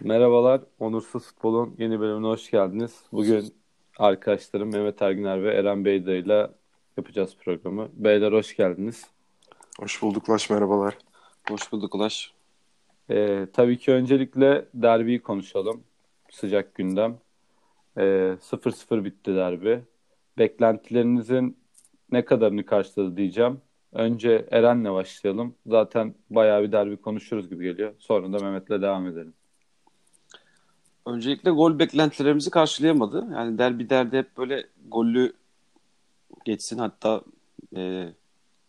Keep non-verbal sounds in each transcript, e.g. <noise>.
Merhabalar, Onursuz Futbol'un yeni bölümüne hoş geldiniz. Bugün arkadaşlarım Mehmet Erginer ve Eren Beyda ile yapacağız programı. Beyler hoş geldiniz. Hoş bulduk Ulaş, merhabalar. Hoş bulduk Ulaş. Ee, tabii ki öncelikle derbiyi konuşalım. Sıcak gündem. Ee, 0-0 bitti derbi. Beklentilerinizin ne kadarını karşıladı diyeceğim. Önce Eren'le başlayalım. Zaten bayağı bir derbi konuşuruz gibi geliyor. Sonra da Mehmet'le devam edelim. Öncelikle gol beklentilerimizi karşılayamadı. Yani derbi derdi hep böyle gollü geçsin hatta e,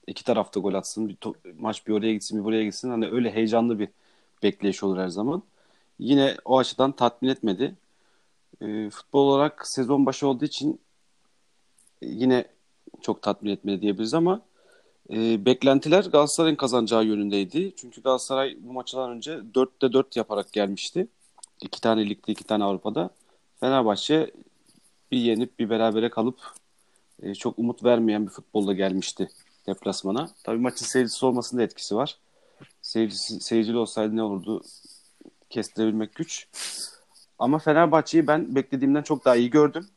iki tarafta gol atsın. Bir to- maç bir oraya gitsin bir buraya gitsin. Hani öyle heyecanlı bir bekleyiş olur her zaman. Yine o açıdan tatmin etmedi. E, futbol olarak sezon başı olduğu için yine çok tatmin etmedi diyebiliriz ama e, beklentiler Galatasaray'ın kazanacağı yönündeydi. Çünkü Galatasaray bu maçtan önce 4'te 4 yaparak gelmişti. İki tane ligde, iki tane Avrupa'da. Fenerbahçe bir yenip bir berabere kalıp e, çok umut vermeyen bir futbolla gelmişti deplasmana. Tabii maçın seyircisi olmasının da etkisi var. Seyircisi, seyircili olsaydı ne olurdu kestirebilmek güç. Ama Fenerbahçe'yi ben beklediğimden çok daha iyi gördüm.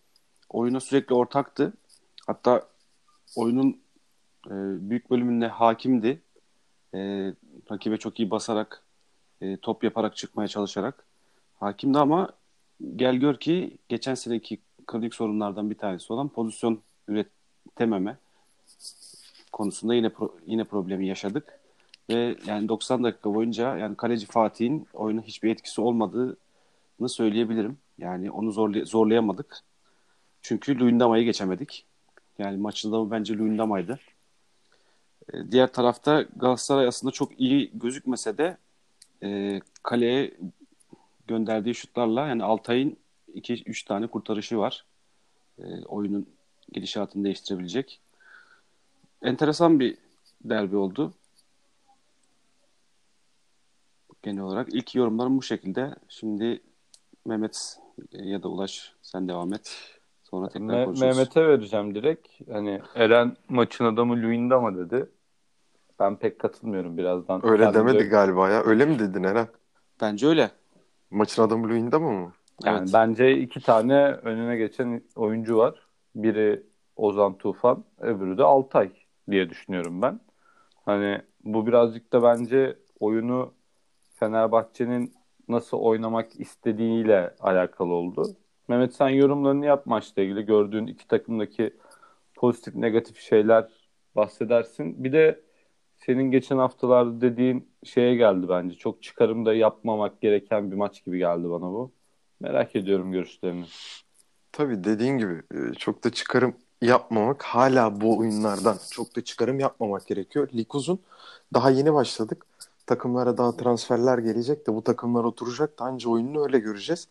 Oyuna sürekli ortaktı. Hatta oyunun e, büyük bölümünde hakimdi. E, rakibe çok iyi basarak, e, top yaparak çıkmaya çalışarak hakimdi ama gel gör ki geçen seneki kronik sorunlardan bir tanesi olan pozisyon üretememe konusunda yine pro, yine problemi yaşadık. Ve yani 90 dakika boyunca yani kaleci Fatih'in oyuna hiçbir etkisi olmadığını söyleyebilirim. Yani onu zorlay zorlayamadık. Çünkü Luyendama'yı geçemedik. Yani maçın da bence Luyendama'ydı. Ee, diğer tarafta Galatasaray aslında çok iyi gözükmese de e, kaleye gönderdiği şutlarla yani Altay'ın 2-3 tane kurtarışı var. E, oyunun gidişatını değiştirebilecek. Enteresan bir derbi oldu. Genel olarak ilk yorumlarım bu şekilde. Şimdi Mehmet ya da Ulaş sen devam et. Sonra tekrar Me- konuşuruz. Mehmet'e vereceğim direkt. Hani Eren maçın adamı Luyendama dedi. Ben pek katılmıyorum birazdan. Öyle demedi galiba ya. Öyle mi dedin Eren? Bence öyle. Maçın adamı Luyendama mı? Yani Evet. bence iki tane önüne geçen oyuncu var. Biri Ozan Tufan, öbürü de Altay diye düşünüyorum ben. Hani bu birazcık da bence oyunu Fenerbahçe'nin nasıl oynamak istediğiyle alakalı oldu. Mehmet sen yorumlarını yap maçla ilgili. Gördüğün iki takımdaki pozitif negatif şeyler bahsedersin. Bir de senin geçen haftalarda dediğin şeye geldi bence. Çok çıkarım da yapmamak gereken bir maç gibi geldi bana bu. Merak ediyorum görüşlerini. Tabii dediğin gibi e, çok da çıkarım yapmamak hala bu oyunlardan çok da çıkarım yapmamak gerekiyor. Lig uzun. Daha yeni başladık. Takımlara daha transferler gelecek de bu takımlar oturacak da anca oyununu öyle göreceğiz.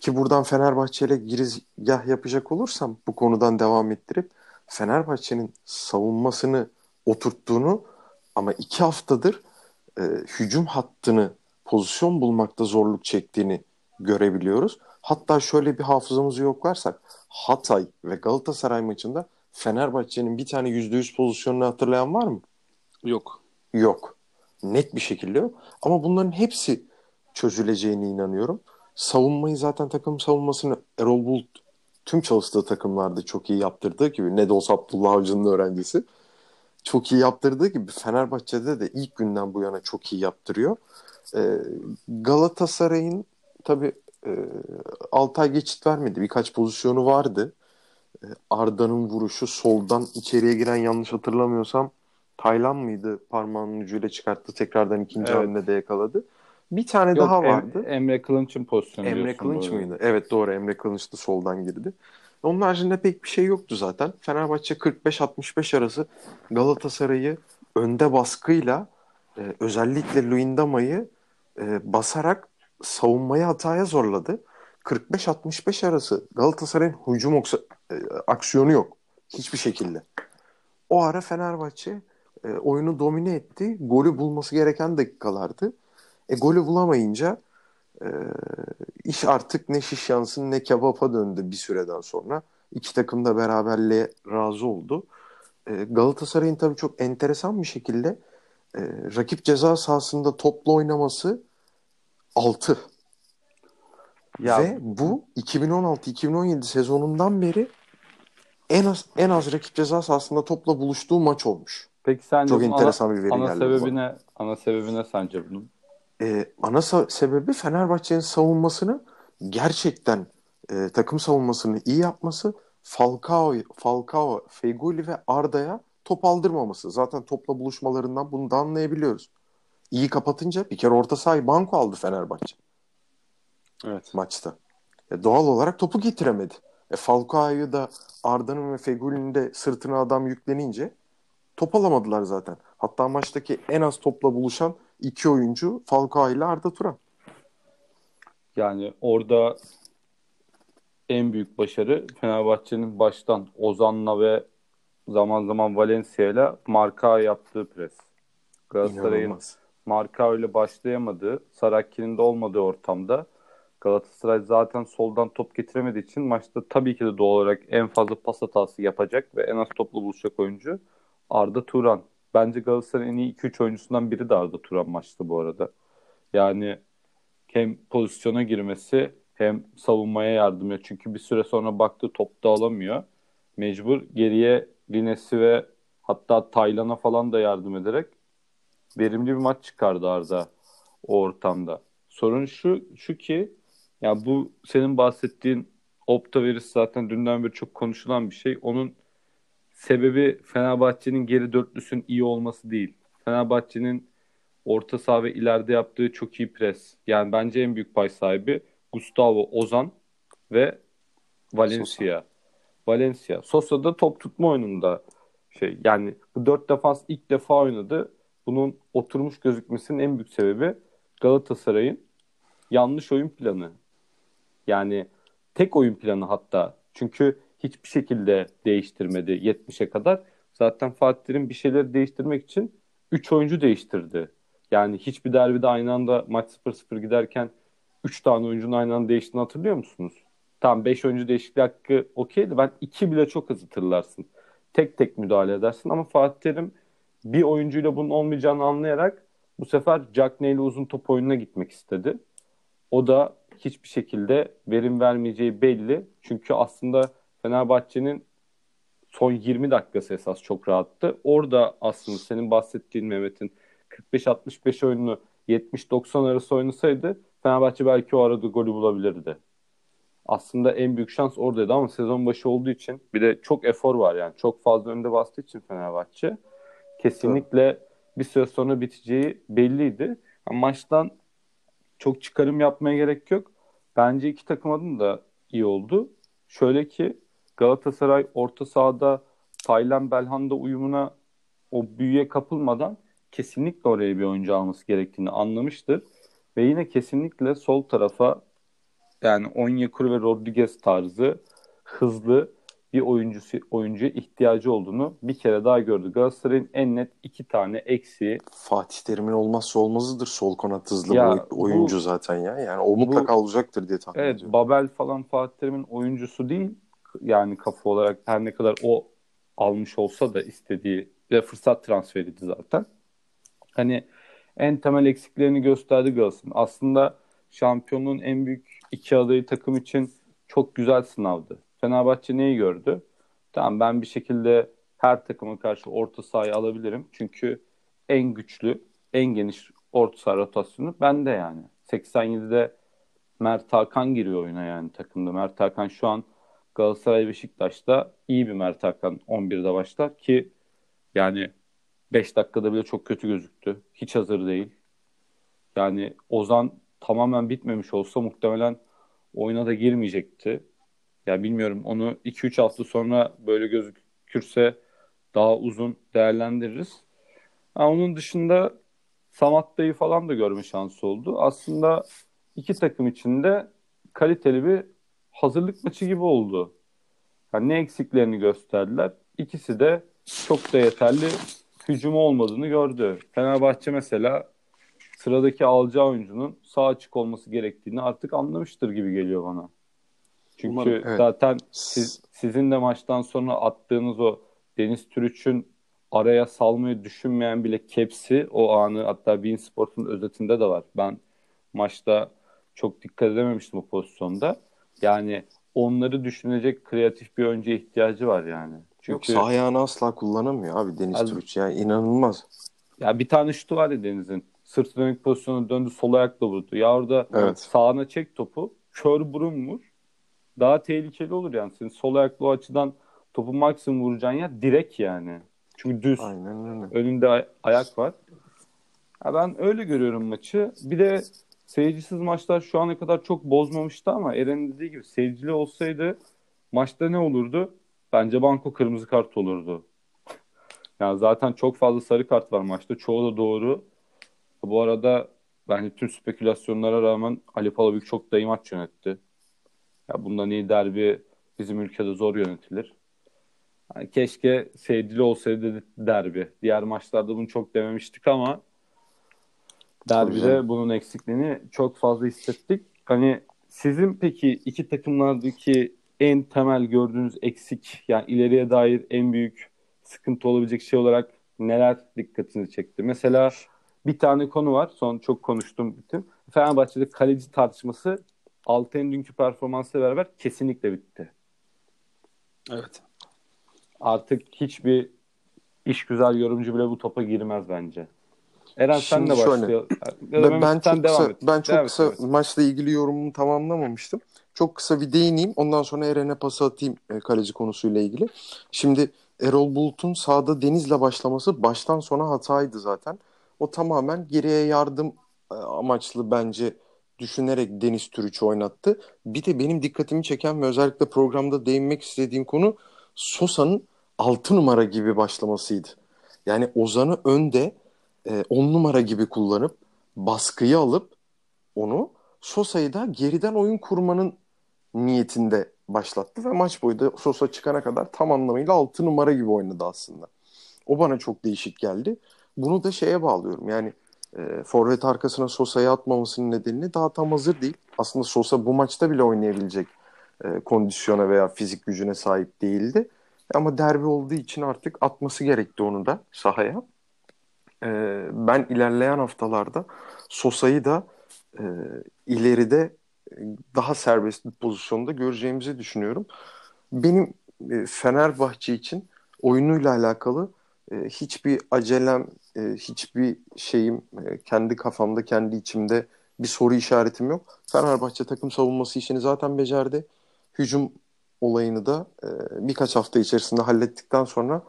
Ki buradan Fenerbahçe ile girizgah yapacak olursam bu konudan devam ettirip Fenerbahçe'nin savunmasını oturttuğunu ama iki haftadır e, hücum hattını pozisyon bulmakta zorluk çektiğini görebiliyoruz. Hatta şöyle bir hafızamızı yoklarsak Hatay ve Galatasaray maçında Fenerbahçe'nin bir tane %100 pozisyonunu hatırlayan var mı? Yok. Yok. Net bir şekilde yok. Ama bunların hepsi çözüleceğine inanıyorum. Savunmayı zaten takım savunmasını Erol Bulut tüm çalıştığı takımlarda çok iyi yaptırdığı gibi ne de olsa Abdullah Avcı'nın öğrencisi çok iyi yaptırdığı gibi Fenerbahçe'de de ilk günden bu yana çok iyi yaptırıyor. Ee, Galatasaray'ın tabii e, Altay geçit vermedi. Birkaç pozisyonu vardı. E, Arda'nın vuruşu soldan içeriye giren yanlış hatırlamıyorsam Taylan mıydı? Parmağının ucuyla çıkarttı. Tekrardan ikinci Evet. hamlede yakaladı. Bir tane Yok, daha Em- vardı. Emre Kılınç'ın pozisyonu Emre Kılınç mıydı? Evet doğru Emre Kılınç da soldan girdi. Onun haricinde pek bir şey yoktu zaten. Fenerbahçe 45-65 arası Galatasaray'ı önde baskıyla e, özellikle Luyendama'yı e, basarak savunmayı hataya zorladı. 45-65 arası Galatasaray'ın hücum oksa- e, aksiyonu yok. Hiçbir şekilde. O ara Fenerbahçe e, oyunu domine etti. Golü bulması gereken dakikalardı. E, golü bulamayınca e, iş artık ne şiş yansın ne kebapa döndü bir süreden sonra. İki takım da beraberliğe razı oldu. E, Galatasaray'ın tabii çok enteresan bir şekilde e, rakip ceza sahasında topla oynaması 6. Ya, Ve bu 2016-2017 sezonundan beri en az en az rakip ceza sahasında topla buluştuğu maç olmuş. Peki sence Çok enteresan ana, bir veri ana geldi. Sebebine, ana sebebine sence bunun? Ee, ana sebebi Fenerbahçe'nin savunmasını gerçekten e, takım savunmasını iyi yapması Falcao, Falcao, Feguli ve Arda'ya top aldırmaması. Zaten topla buluşmalarından bunu da anlayabiliyoruz. İyi kapatınca bir kere orta sahayı banko aldı Fenerbahçe. Evet. Maçta. E, doğal olarak topu getiremedi. E, Falcao'yu da Arda'nın ve Feguli'nin de sırtına adam yüklenince top alamadılar zaten. Hatta maçtaki en az topla buluşan iki oyuncu Falcao ile Arda Turan. Yani orada en büyük başarı Fenerbahçe'nin baştan Ozan'la ve zaman zaman Valencia ile marka yaptığı pres. Galatasaray'ın marka öyle başlayamadığı, Sarakki'nin de olmadığı ortamda Galatasaray zaten soldan top getiremediği için maçta tabii ki de doğal olarak en fazla pas hatası yapacak ve en az toplu buluşacak oyuncu Arda Turan. Bence Galatasaray'ın en iyi 2-3 oyuncusundan biri de Arda Turan maçta bu arada. Yani hem pozisyona girmesi hem savunmaya yardım ediyor. Çünkü bir süre sonra baktı top da alamıyor. Mecbur geriye Linesi ve hatta Taylan'a falan da yardım ederek verimli bir maç çıkardı Arda o ortamda. Sorun şu şu ki ya bu senin bahsettiğin Opta verisi zaten dünden beri çok konuşulan bir şey. Onun sebebi Fenerbahçe'nin geri dörtlüsün iyi olması değil. Fenerbahçe'nin orta saha ve ileride yaptığı çok iyi pres. Yani bence en büyük pay sahibi Gustavo Ozan ve Valencia. Sosa. Valencia. Sosa da top tutma oyununda şey yani bu dört defans ilk defa oynadı. Bunun oturmuş gözükmesinin en büyük sebebi Galatasaray'ın yanlış oyun planı. Yani tek oyun planı hatta. Çünkü hiçbir şekilde değiştirmedi 70'e kadar. Zaten Fatih Terim bir şeyleri değiştirmek için 3 oyuncu değiştirdi. Yani hiçbir derbide aynı anda maç 0-0 giderken 3 tane oyuncunun aynı anda değiştiğini hatırlıyor musunuz? Tamam 5 oyuncu değişikliği hakkı okeydi. Ben 2 bile çok hızlı tırlarsın. Tek tek müdahale edersin ama Fatih Terim bir oyuncuyla bunun olmayacağını anlayarak bu sefer Jack Neal uzun top oyununa gitmek istedi. O da hiçbir şekilde verim vermeyeceği belli. Çünkü aslında Fenerbahçe'nin son 20 dakikası esas çok rahattı. Orada aslında senin bahsettiğin Mehmet'in 45-65 oyununu 70-90 arası oynasaydı Fenerbahçe belki o arada golü bulabilirdi. Aslında en büyük şans oradaydı ama sezon başı olduğu için bir de çok efor var yani. Çok fazla önde bastığı için Fenerbahçe kesinlikle bir süre sonra biteceği belliydi. Ama maçtan çok çıkarım yapmaya gerek yok. Bence iki takım adın da iyi oldu. Şöyle ki Galatasaray orta sahada Taylan Belhanda uyumuna o büyüye kapılmadan kesinlikle oraya bir oyuncu alması gerektiğini anlamıştır. Ve yine kesinlikle sol tarafa yani Onyekuru ve Rodriguez tarzı hızlı bir oyuncusu oyuncu ihtiyacı olduğunu bir kere daha gördü. Galatasaray'ın en net iki tane eksiği. Fatih Terim'in olmazsa olmazıdır sol kanat hızlı ya, oyuncu bu, zaten ya. Yani o mutlaka bu, olacaktır diye tahmin evet, ediyorum. Babel falan Fatih Terim'in oyuncusu değil. Yani kafa olarak her ne kadar o almış olsa da istediği ve fırsat transferiydi zaten. Hani en temel eksiklerini gösterdi Galatasaray. Aslında şampiyonluğun en büyük iki adayı takım için çok güzel sınavdı. Fenerbahçe neyi gördü? Tamam ben bir şekilde her takıma karşı orta sahayı alabilirim. Çünkü en güçlü, en geniş orta saha rotasyonu bende yani. 87'de Mert Hakan giriyor oyuna yani takımda. Mert Hakan şu an Galatasaray Beşiktaş'ta iyi bir Mert Hakan 11'de başlar ki yani 5 dakikada bile çok kötü gözüktü. Hiç hazır değil. Yani Ozan tamamen bitmemiş olsa muhtemelen oyuna da girmeyecekti. Ya bilmiyorum onu 2-3 hafta sonra böyle gözükürse daha uzun değerlendiririz. Ha, onun dışında Samat Dayı falan da görme şansı oldu. Aslında iki takım içinde kaliteli bir hazırlık maçı gibi oldu. Yani ne eksiklerini gösterdiler. İkisi de çok da yeterli hücumu olmadığını gördü. Fenerbahçe mesela sıradaki alacağı oyuncunun sağ açık olması gerektiğini artık anlamıştır gibi geliyor bana. Çünkü Umarım, evet. zaten siz, sizin de maçtan sonra attığınız o Deniz Türüç'ün araya salmayı düşünmeyen bile kepsi o anı hatta Bein Sports'un özetinde de var. Ben maçta çok dikkat edememiştim o pozisyonda. Yani onları düşünecek kreatif bir oyuncuya ihtiyacı var yani. Çünkü Yok sağ ayağını asla kullanamıyor abi Deniz Az- Türüç. Yani inanılmaz. ya bir tane şutu var ya Deniz'in. Sırtı dönük pozisyonu döndü sol ayakla vurdu. Ya orada Evet. sağına çek topu. Kör burun vur. Daha tehlikeli olur yani. Senin sol ayaklı o açıdan topu maksimum vuracağın yer direk yani. Çünkü düz. Aynen öyle. Önünde ay- ayak var. Ya ben öyle görüyorum maçı. Bir de seyircisiz maçlar şu ana kadar çok bozmamıştı ama Eren'in dediği gibi seyircili olsaydı maçta ne olurdu? Bence banko kırmızı kart olurdu. <laughs> Yani zaten çok fazla sarı kart var maçta. Çoğu da doğru. Bu arada bence tüm spekülasyonlara rağmen Ali Palabıyık çok da iyi maç yönetti. Ya bundan iyi derbi bizim ülkede zor yönetilir. Yani keşke seyircili olsaydı derbi. Diğer maçlarda bunu çok dememiştik ama derbide bunun eksikliğini çok fazla hissettik. Hani sizin peki iki takımlardaki en temel gördüğünüz eksik yani ileriye dair en büyük sıkıntı olabilecek şey olarak neler dikkatinizi çekti? Mesela bir tane konu var. Son çok konuştum bütün. Fenerbahçe'de kaleci tartışması Altay'ın dünkü performansıyla beraber kesinlikle bitti. Evet. Artık hiçbir iş güzel yorumcu bile bu topa girmez bence. Eren sen Şimdi de şöyle, başlıyor. Da Ben, ben sen çok devam kısa, et. ben çok Devam et, kısa evet. maçla ilgili yorumumu tamamlamamıştım. Çok kısa bir değineyim. Ondan sonra Eren'e pas atayım e, kaleci konusuyla ilgili. Şimdi Erol Bulut'un sahada Deniz'le başlaması baştan sona hataydı zaten. O tamamen geriye yardım e, amaçlı bence düşünerek Deniz Türüç'ü oynattı. Bir de benim dikkatimi çeken ve özellikle programda değinmek istediğim konu Sosa'nın 6 numara gibi başlamasıydı. Yani Ozan'ı önde 10 numara gibi kullanıp baskıyı alıp onu Sosa'yı da geriden oyun kurmanın niyetinde başlattı ve maç boyu da Sosa çıkana kadar tam anlamıyla 6 numara gibi oynadı aslında. O bana çok değişik geldi. Bunu da şeye bağlıyorum. Yani e, forvet arkasına Sosa'yı atmamasının nedeni daha tam hazır değil. Aslında Sosa bu maçta bile oynayabilecek e, kondisyona veya fizik gücüne sahip değildi. Ama derbi olduğu için artık atması gerekti onu da sahaya. E, ben ilerleyen haftalarda Sosa'yı da e, ileride e, daha serbest bir pozisyonda göreceğimizi düşünüyorum. Benim e, Fenerbahçe için oyunuyla alakalı e, hiçbir acelem, e, hiçbir şeyim e, kendi kafamda, kendi içimde bir soru işaretim yok. Fenerbahçe takım savunması işini zaten becerdi. Hücum olayını da e, birkaç hafta içerisinde hallettikten sonra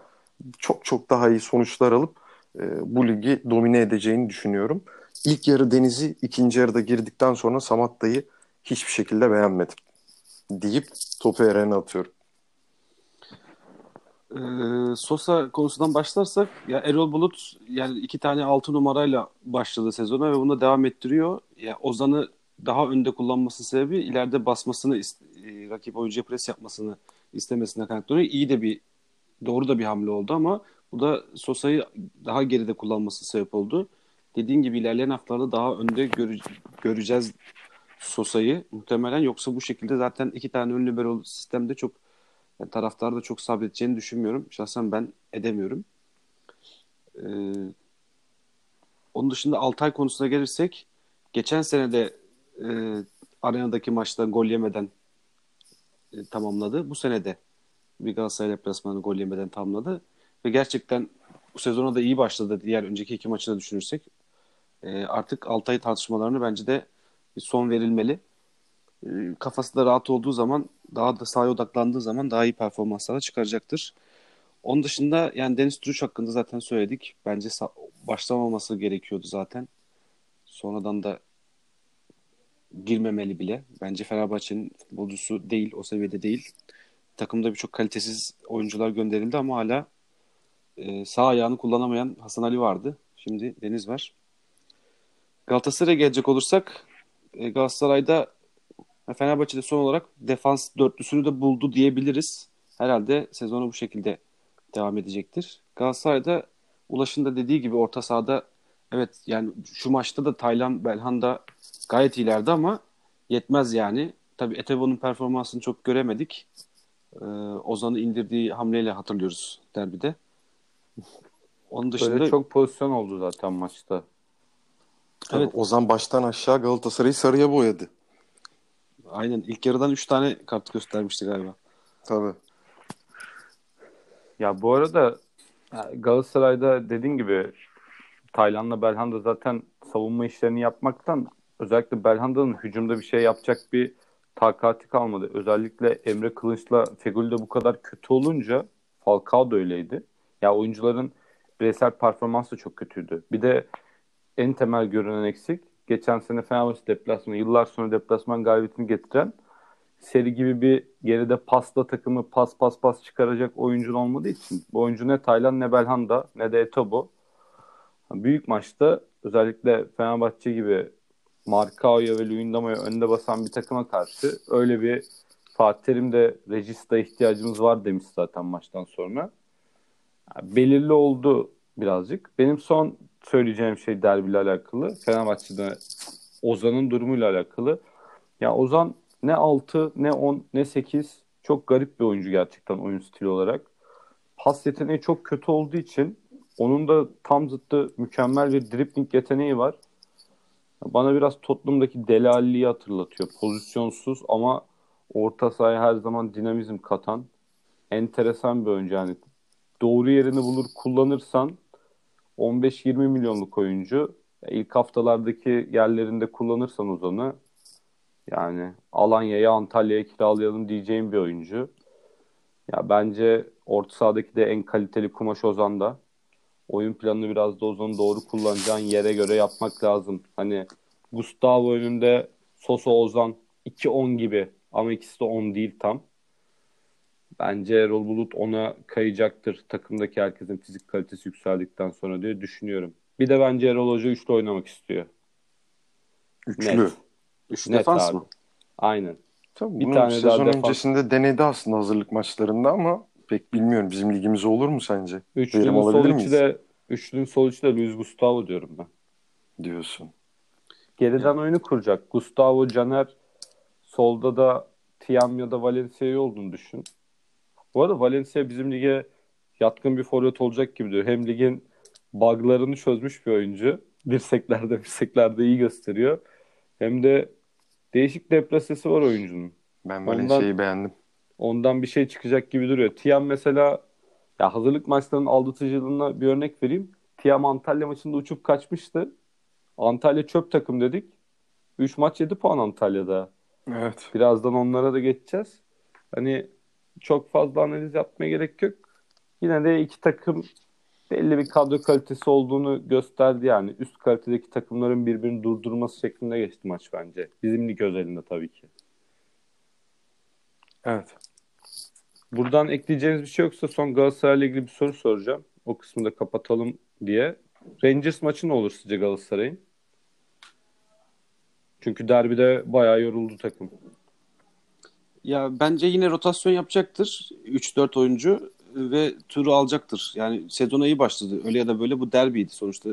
çok çok daha iyi sonuçlar alıp e, bu ligi domine edeceğini düşünüyorum. İlk yarı Deniz'i ikinci yarıda girdikten sonra Samatta'yı hiçbir şekilde beğenmedim. Deyip topu Eren'e atıyorum. Ee, Sosa konusundan başlarsak ya Erol Bulut yani iki tane altı numarayla başladı sezona ve bunu devam ettiriyor. Ya Ozan'ı daha önde kullanması sebebi ileride basmasını e, rakip oyuncuya pres yapmasını istemesine kaynaklanıyor. İyi de bir doğru da bir hamle oldu ama bu da Sosa'yı daha geride kullanması sebep oldu. Dediğin gibi ilerleyen haftalarda daha önde göre- göreceğiz Sosa'yı muhtemelen yoksa bu şekilde zaten iki tane ön libero sistemde çok yani taraftar da çok sabredeceğini düşünmüyorum. Şahsen ben edemiyorum. Ee, onun dışında Altay konusuna gelirsek geçen sene de e, arenadaki maçta gol yemeden e, tamamladı. Bu sene de bir Galatasaray deplasmanı gol yemeden tamamladı. Ve gerçekten bu sezona da iyi başladı diğer önceki iki maçı düşünürsek. E, artık Altay tartışmalarını bence de bir son verilmeli. E, kafası da rahat olduğu zaman daha da sahaya odaklandığı zaman daha iyi performanslar da çıkaracaktır. Onun dışında yani Deniz Türüç hakkında zaten söyledik. Bence başlamaması gerekiyordu zaten. Sonradan da girmemeli bile. Bence Fenerbahçe'nin futbolcusu değil, o seviyede değil. Takımda birçok kalitesiz oyuncular gönderildi ama hala e, sağ ayağını kullanamayan Hasan Ali vardı. Şimdi Deniz var. Galatasaray'a gelecek olursak e, Galatasaray'da Fenerbahçe'de son olarak defans dörtlüsünü de buldu diyebiliriz. Herhalde sezonu bu şekilde devam edecektir. Galatasaray'da Ulaş'ın da dediği gibi orta sahada evet yani şu maçta da Taylan Belhanda gayet ileride ama yetmez yani. Tabii Etebo'nun performansını çok göremedik. Ee, Ozan'ı indirdiği hamleyle hatırlıyoruz derbide. Onun dışında Böyle çok pozisyon oldu zaten maçta. Tabii Evet. Ozan baştan aşağı Galatasaray'ı sarıya boyadı. Aynen. ilk yarıdan 3 tane kart göstermişti galiba. Tabii. Ya bu arada Galatasaray'da dediğin gibi Tayland'la Belhanda zaten savunma işlerini yapmaktan özellikle Belhanda'nın hücumda bir şey yapacak bir takati kalmadı. Özellikle Emre Kılınç'la Feguli de bu kadar kötü olunca Falcao da öyleydi. Ya oyuncuların bireysel performansı çok kötüydü. Bir de en temel görünen eksik geçen sene Fenerbahçe deplasmanı yıllar sonra deplasman galibiyetini getiren seri gibi bir geride pasla takımı pas pas pas çıkaracak oyuncun olmadığı için bu oyuncu ne Taylan ne Belhanda ne de Etobo. Büyük maçta özellikle Fenerbahçe gibi Markao'ya ve Luyendama'ya önde basan bir takıma karşı öyle bir Fatih Terim de Regista ihtiyacımız var demiş zaten maçtan sonra. Belirli oldu birazcık. Benim son söyleyeceğim şey derbiyle alakalı. Fenerbahçe'de Ozan'ın durumuyla alakalı. Ya Ozan ne 6 ne 10 ne 8 çok garip bir oyuncu gerçekten oyun stili olarak. Pas yeteneği çok kötü olduğu için onun da tam zıttı mükemmel bir dribbling yeteneği var. Bana biraz Tottenham'daki Delali'yi hatırlatıyor. Pozisyonsuz ama orta sahaya her zaman dinamizm katan enteresan bir oyuncu yani. Doğru yerini bulur kullanırsan 15-20 milyonluk oyuncu. İlk haftalardaki yerlerinde kullanırsan Ozan'ı yani Alanya'ya Antalya'ya kiralayalım diyeceğim bir oyuncu. Ya bence orta sahadaki de en kaliteli kumaş Ozan'da. Oyun planını biraz da Ozan'ı doğru kullanacağın yere göre yapmak lazım. Hani Gustavo önünde Sosa Ozan 2-10 gibi ama ikisi de 10 değil tam. Bence Erol Bulut ona kayacaktır takımdaki herkesin fizik kalitesi yükseldikten sonra diye düşünüyorum. Bir de bence Erol Hoca üçlü oynamak istiyor. Üçlü. Net. Üç Net defans abi. mı? Aynen. Tabii Bir bunu tane sezon daha defans- öncesinde denedi aslında hazırlık maçlarında ama pek bilmiyorum. Bizim ligimize olur mu sence? Üçlünün sol içi de üçlünün sol içi de Luis Gustavo diyorum ben. Diyorsun. Geriden oyunu kuracak. Gustavo, Caner solda da Tiam ya da Valencia'yı olduğunu düşün. Bu arada Valencia bizim lige yatkın bir forvet olacak gibi diyor. Hem ligin buglarını çözmüş bir oyuncu. Dirseklerde, dirseklerde iyi gösteriyor. Hem de değişik depresesi var oyuncunun. Ben Ondan- Valencia'yı beğendim. Ondan bir şey çıkacak gibi duruyor. Tiam mesela ya hazırlık maçlarının aldatıcılığına bir örnek vereyim. Tiam Antalya maçında uçup kaçmıştı. Antalya çöp takım dedik. 3 maç 7 puan Antalya'da. Evet. Birazdan onlara da geçeceğiz. Hani çok fazla analiz yapmaya gerek yok. Yine de iki takım belli bir kadro kalitesi olduğunu gösterdi yani. Üst kalitedeki takımların birbirini durdurması şeklinde geçti maç bence. Bizim lig özelinde tabii ki. Evet. Buradan ekleyeceğiniz bir şey yoksa son Galatasaray'la ilgili bir soru soracağım. O kısmı da kapatalım diye. Rangers maçı ne olur sizce Galatasaray'ın? Çünkü derbide bayağı yoruldu takım. Ya bence yine rotasyon yapacaktır. 3-4 oyuncu ve turu alacaktır. Yani sezona iyi başladı. Öyle ya da böyle bu derbiydi. Sonuçta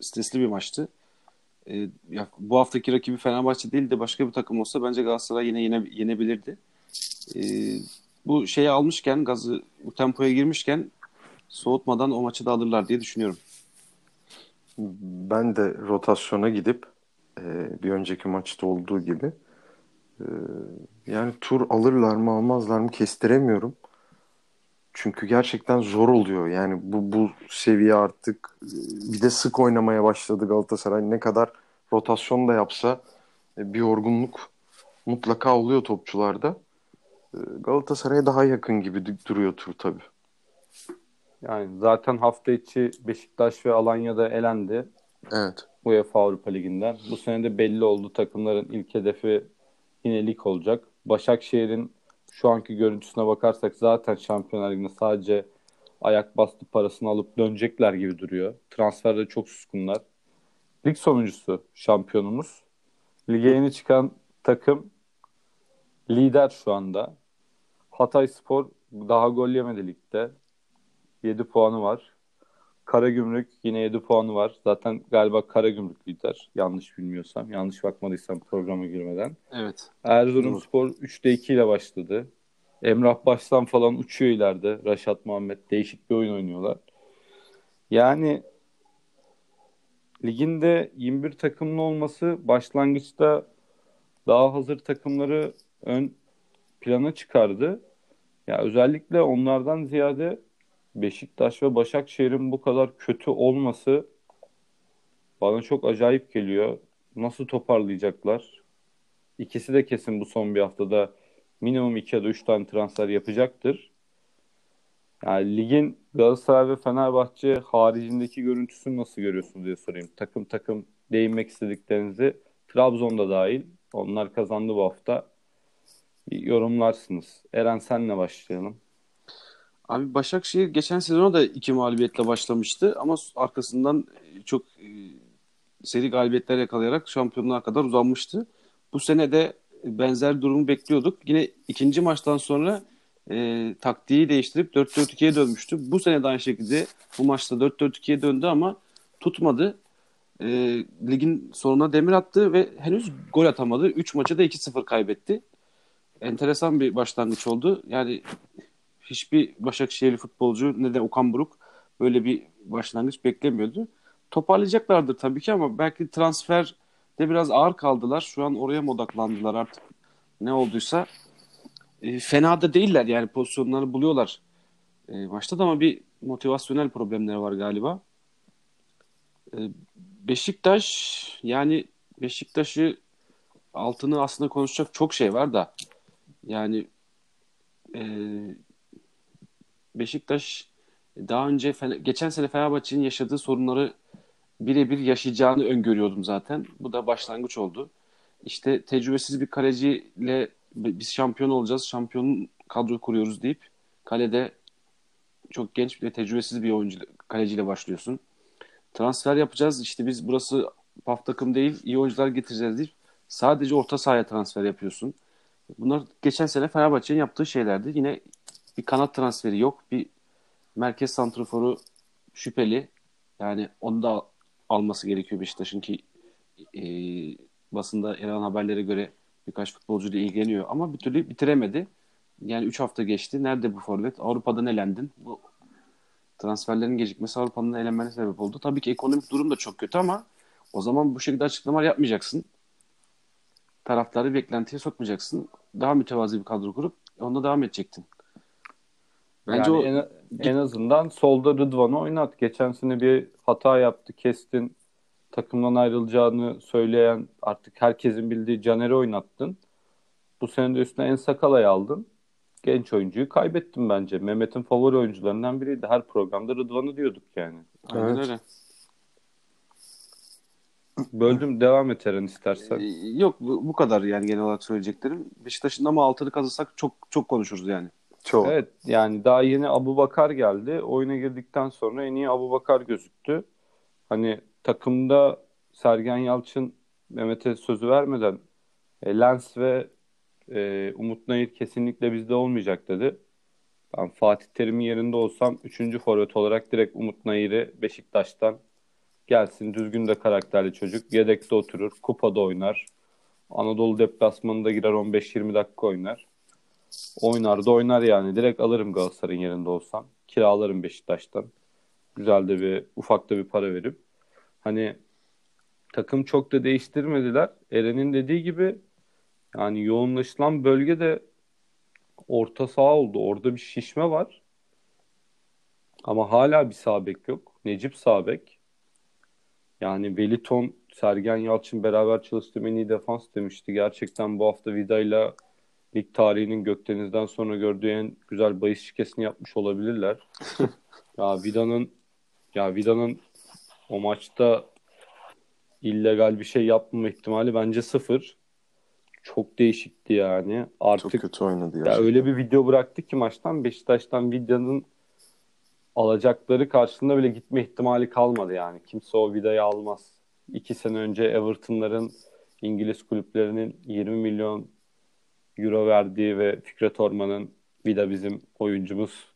stresli bir maçtı. Ee, ya bu haftaki rakibi Fenerbahçe değil de başka bir takım olsa bence Galatasaray yine yene, yenebilirdi. Ee, bu şeyi almışken, gazı bu tempoya girmişken soğutmadan o maçı da alırlar diye düşünüyorum. Ben de rotasyona gidip e, bir önceki maçta olduğu gibi e, yani tur alırlar mı almazlar mı kestiremiyorum. Çünkü gerçekten zor oluyor. Yani bu bu seviye artık e, bir de sık oynamaya başladı Galatasaray. Ne kadar rotasyon da yapsa e, bir yorgunluk mutlaka oluyor topçularda. E, Galatasaray'a daha yakın gibi du- duruyor tur tabii. Yani zaten hafta içi Beşiktaş ve Alanya'da elendi Evet. UEFA Avrupa Ligi'nden. Bu sene de belli oldu takımların ilk hedefi yine lig olacak. Başakşehir'in şu anki görüntüsüne bakarsak zaten Şampiyonlar Ligi'nde sadece ayak bastı parasını alıp dönecekler gibi duruyor. Transferde çok suskunlar. Lig sonuncusu şampiyonumuz. Lige yeni çıkan takım lider şu anda. Hatay Spor daha gol yemedi ligde. 7 puanı var. Karagümrük yine 7 puanı var. Zaten galiba Karagümrük lider. Yanlış bilmiyorsam. Yanlış bakmadıysam programa girmeden. Evet. Erzurumspor 3'te 2 ile başladı. Emrah Baştan falan uçuyor ileride. Raşat Muhammed değişik bir oyun oynuyorlar. Yani liginde 21 takımlı olması başlangıçta daha hazır takımları ön plana çıkardı. Ya özellikle onlardan ziyade Beşiktaş ve Başakşehir'in bu kadar kötü olması bana çok acayip geliyor. Nasıl toparlayacaklar? İkisi de kesin bu son bir haftada minimum 2 ya da 3 tane transfer yapacaktır. Yani ligin Galatasaray ve Fenerbahçe haricindeki görüntüsünü nasıl görüyorsunuz diye sorayım. Takım takım değinmek istediklerinizi Trabzon'da dahil. Onlar kazandı bu hafta. Bir yorumlarsınız. Eren senle başlayalım. Abi Başakşehir geçen sezona da iki mağlubiyetle başlamıştı ama arkasından çok e, seri galibiyetler yakalayarak şampiyonluğa kadar uzanmıştı. Bu sene de benzer durumu bekliyorduk. Yine ikinci maçtan sonra e, taktiği değiştirip 4-4-2'ye dönmüştü. Bu sene de aynı şekilde bu maçta 4-4-2'ye döndü ama tutmadı. E, ligin sonuna demir attı ve henüz gol atamadı. 3 maçı da 2-0 kaybetti. Enteresan bir başlangıç oldu. Yani hiçbir Başakşehirli futbolcu ne de Okan Buruk böyle bir başlangıç beklemiyordu. Toparlayacaklardır tabii ki ama belki transfer de biraz ağır kaldılar. Şu an oraya mı odaklandılar artık ne olduysa. E, fena da değiller yani pozisyonları buluyorlar e, maçta da ama bir motivasyonel problemleri var galiba. E, Beşiktaş yani Beşiktaş'ı altını aslında konuşacak çok şey var da yani e, Beşiktaş daha önce geçen sene Fenerbahçe'nin yaşadığı sorunları birebir yaşayacağını öngörüyordum zaten. Bu da başlangıç oldu. İşte tecrübesiz bir kaleciyle biz şampiyon olacağız, şampiyon kadro kuruyoruz deyip kalede çok genç ve tecrübesiz bir oyuncu kaleciyle başlıyorsun. Transfer yapacağız. İşte biz burası paf takım değil, iyi oyuncular getireceğiz deyip sadece orta sahaya transfer yapıyorsun. Bunlar geçen sene Fenerbahçe'nin yaptığı şeylerdi. Yine bir kanat transferi yok. Bir merkez santraforu şüpheli. Yani onu da alması gerekiyor Beşiktaş'ın ki e, basında yer haberlere göre birkaç futbolcuyla ilgileniyor ama bir türlü bitiremedi. Yani 3 hafta geçti. Nerede bu forvet? Avrupa'dan elendin. Bu transferlerin gecikmesi Avrupa'nın elenmene sebep oldu. Tabii ki ekonomik durum da çok kötü ama o zaman bu şekilde açıklamalar yapmayacaksın. Taraftarı beklentiye sokmayacaksın. Daha mütevazi bir kadro kurup onunla devam edecektin. Bence yani o en, en azından solda Rıdvan'ı oynat. Geçen sene bir hata yaptı. Kestin. Takımdan ayrılacağını söyleyen artık herkesin bildiği Caner'i oynattın. Bu sene de üstüne en sakalayı aldın. Genç oyuncuyu kaybettim bence. Mehmet'in favori oyuncularından biriydi. Her programda Rıdvan'ı diyorduk yani. Aynen evet. öyle. Böldüm. Devam et Eren istersen. Ee, yok bu, bu kadar yani genel olarak söyleyeceklerim. Beşiktaş'ın ama altını kazısak çok çok konuşuruz yani. Çok. Evet yani daha yeni Abu Bakar geldi. Oyuna girdikten sonra en iyi Abu Bakar gözüktü. Hani takımda Sergen Yalçın Mehmet'e sözü vermeden e, Lens ve e, Umut Nayır kesinlikle bizde olmayacak dedi. Ben Fatih Terim'in yerinde olsam 3. forvet olarak direkt Umut Nayır'ı Beşiktaş'tan gelsin. Düzgün de karakterli çocuk. Yedekte oturur. Kupada oynar. Anadolu deplasmanında girer 15-20 dakika oynar. Oynar da oynar yani. Direkt alırım Galatasaray'ın yerinde olsam. Kiralarım Beşiktaş'tan. Güzel de bir ufak da bir para verip. Hani takım çok da değiştirmediler. Eren'in dediği gibi yani yoğunlaşılan bölge de orta saha oldu. Orada bir şişme var. Ama hala bir sağ bek yok. Necip sağ bek. Yani Veliton, Sergen Yalçın beraber çalıştığım en iyi defans demişti. Gerçekten bu hafta Vida'yla lig tarihinin Gökdeniz'den sonra gördüğü en güzel bahis şikesini yapmış olabilirler. <laughs> ya Vida'nın ya Vida'nın o maçta illegal bir şey yapmama ihtimali bence sıfır. Çok değişikti yani. Artık Çok kötü oynadı ya. Öyle bir video bıraktı ki maçtan Beşiktaş'tan Vida'nın alacakları karşılığında bile gitme ihtimali kalmadı yani. Kimse o Vida'yı almaz. İki sene önce Everton'ların İngiliz kulüplerinin 20 milyon euro verdiği ve Fikret Orman'ın Vida bizim oyuncumuz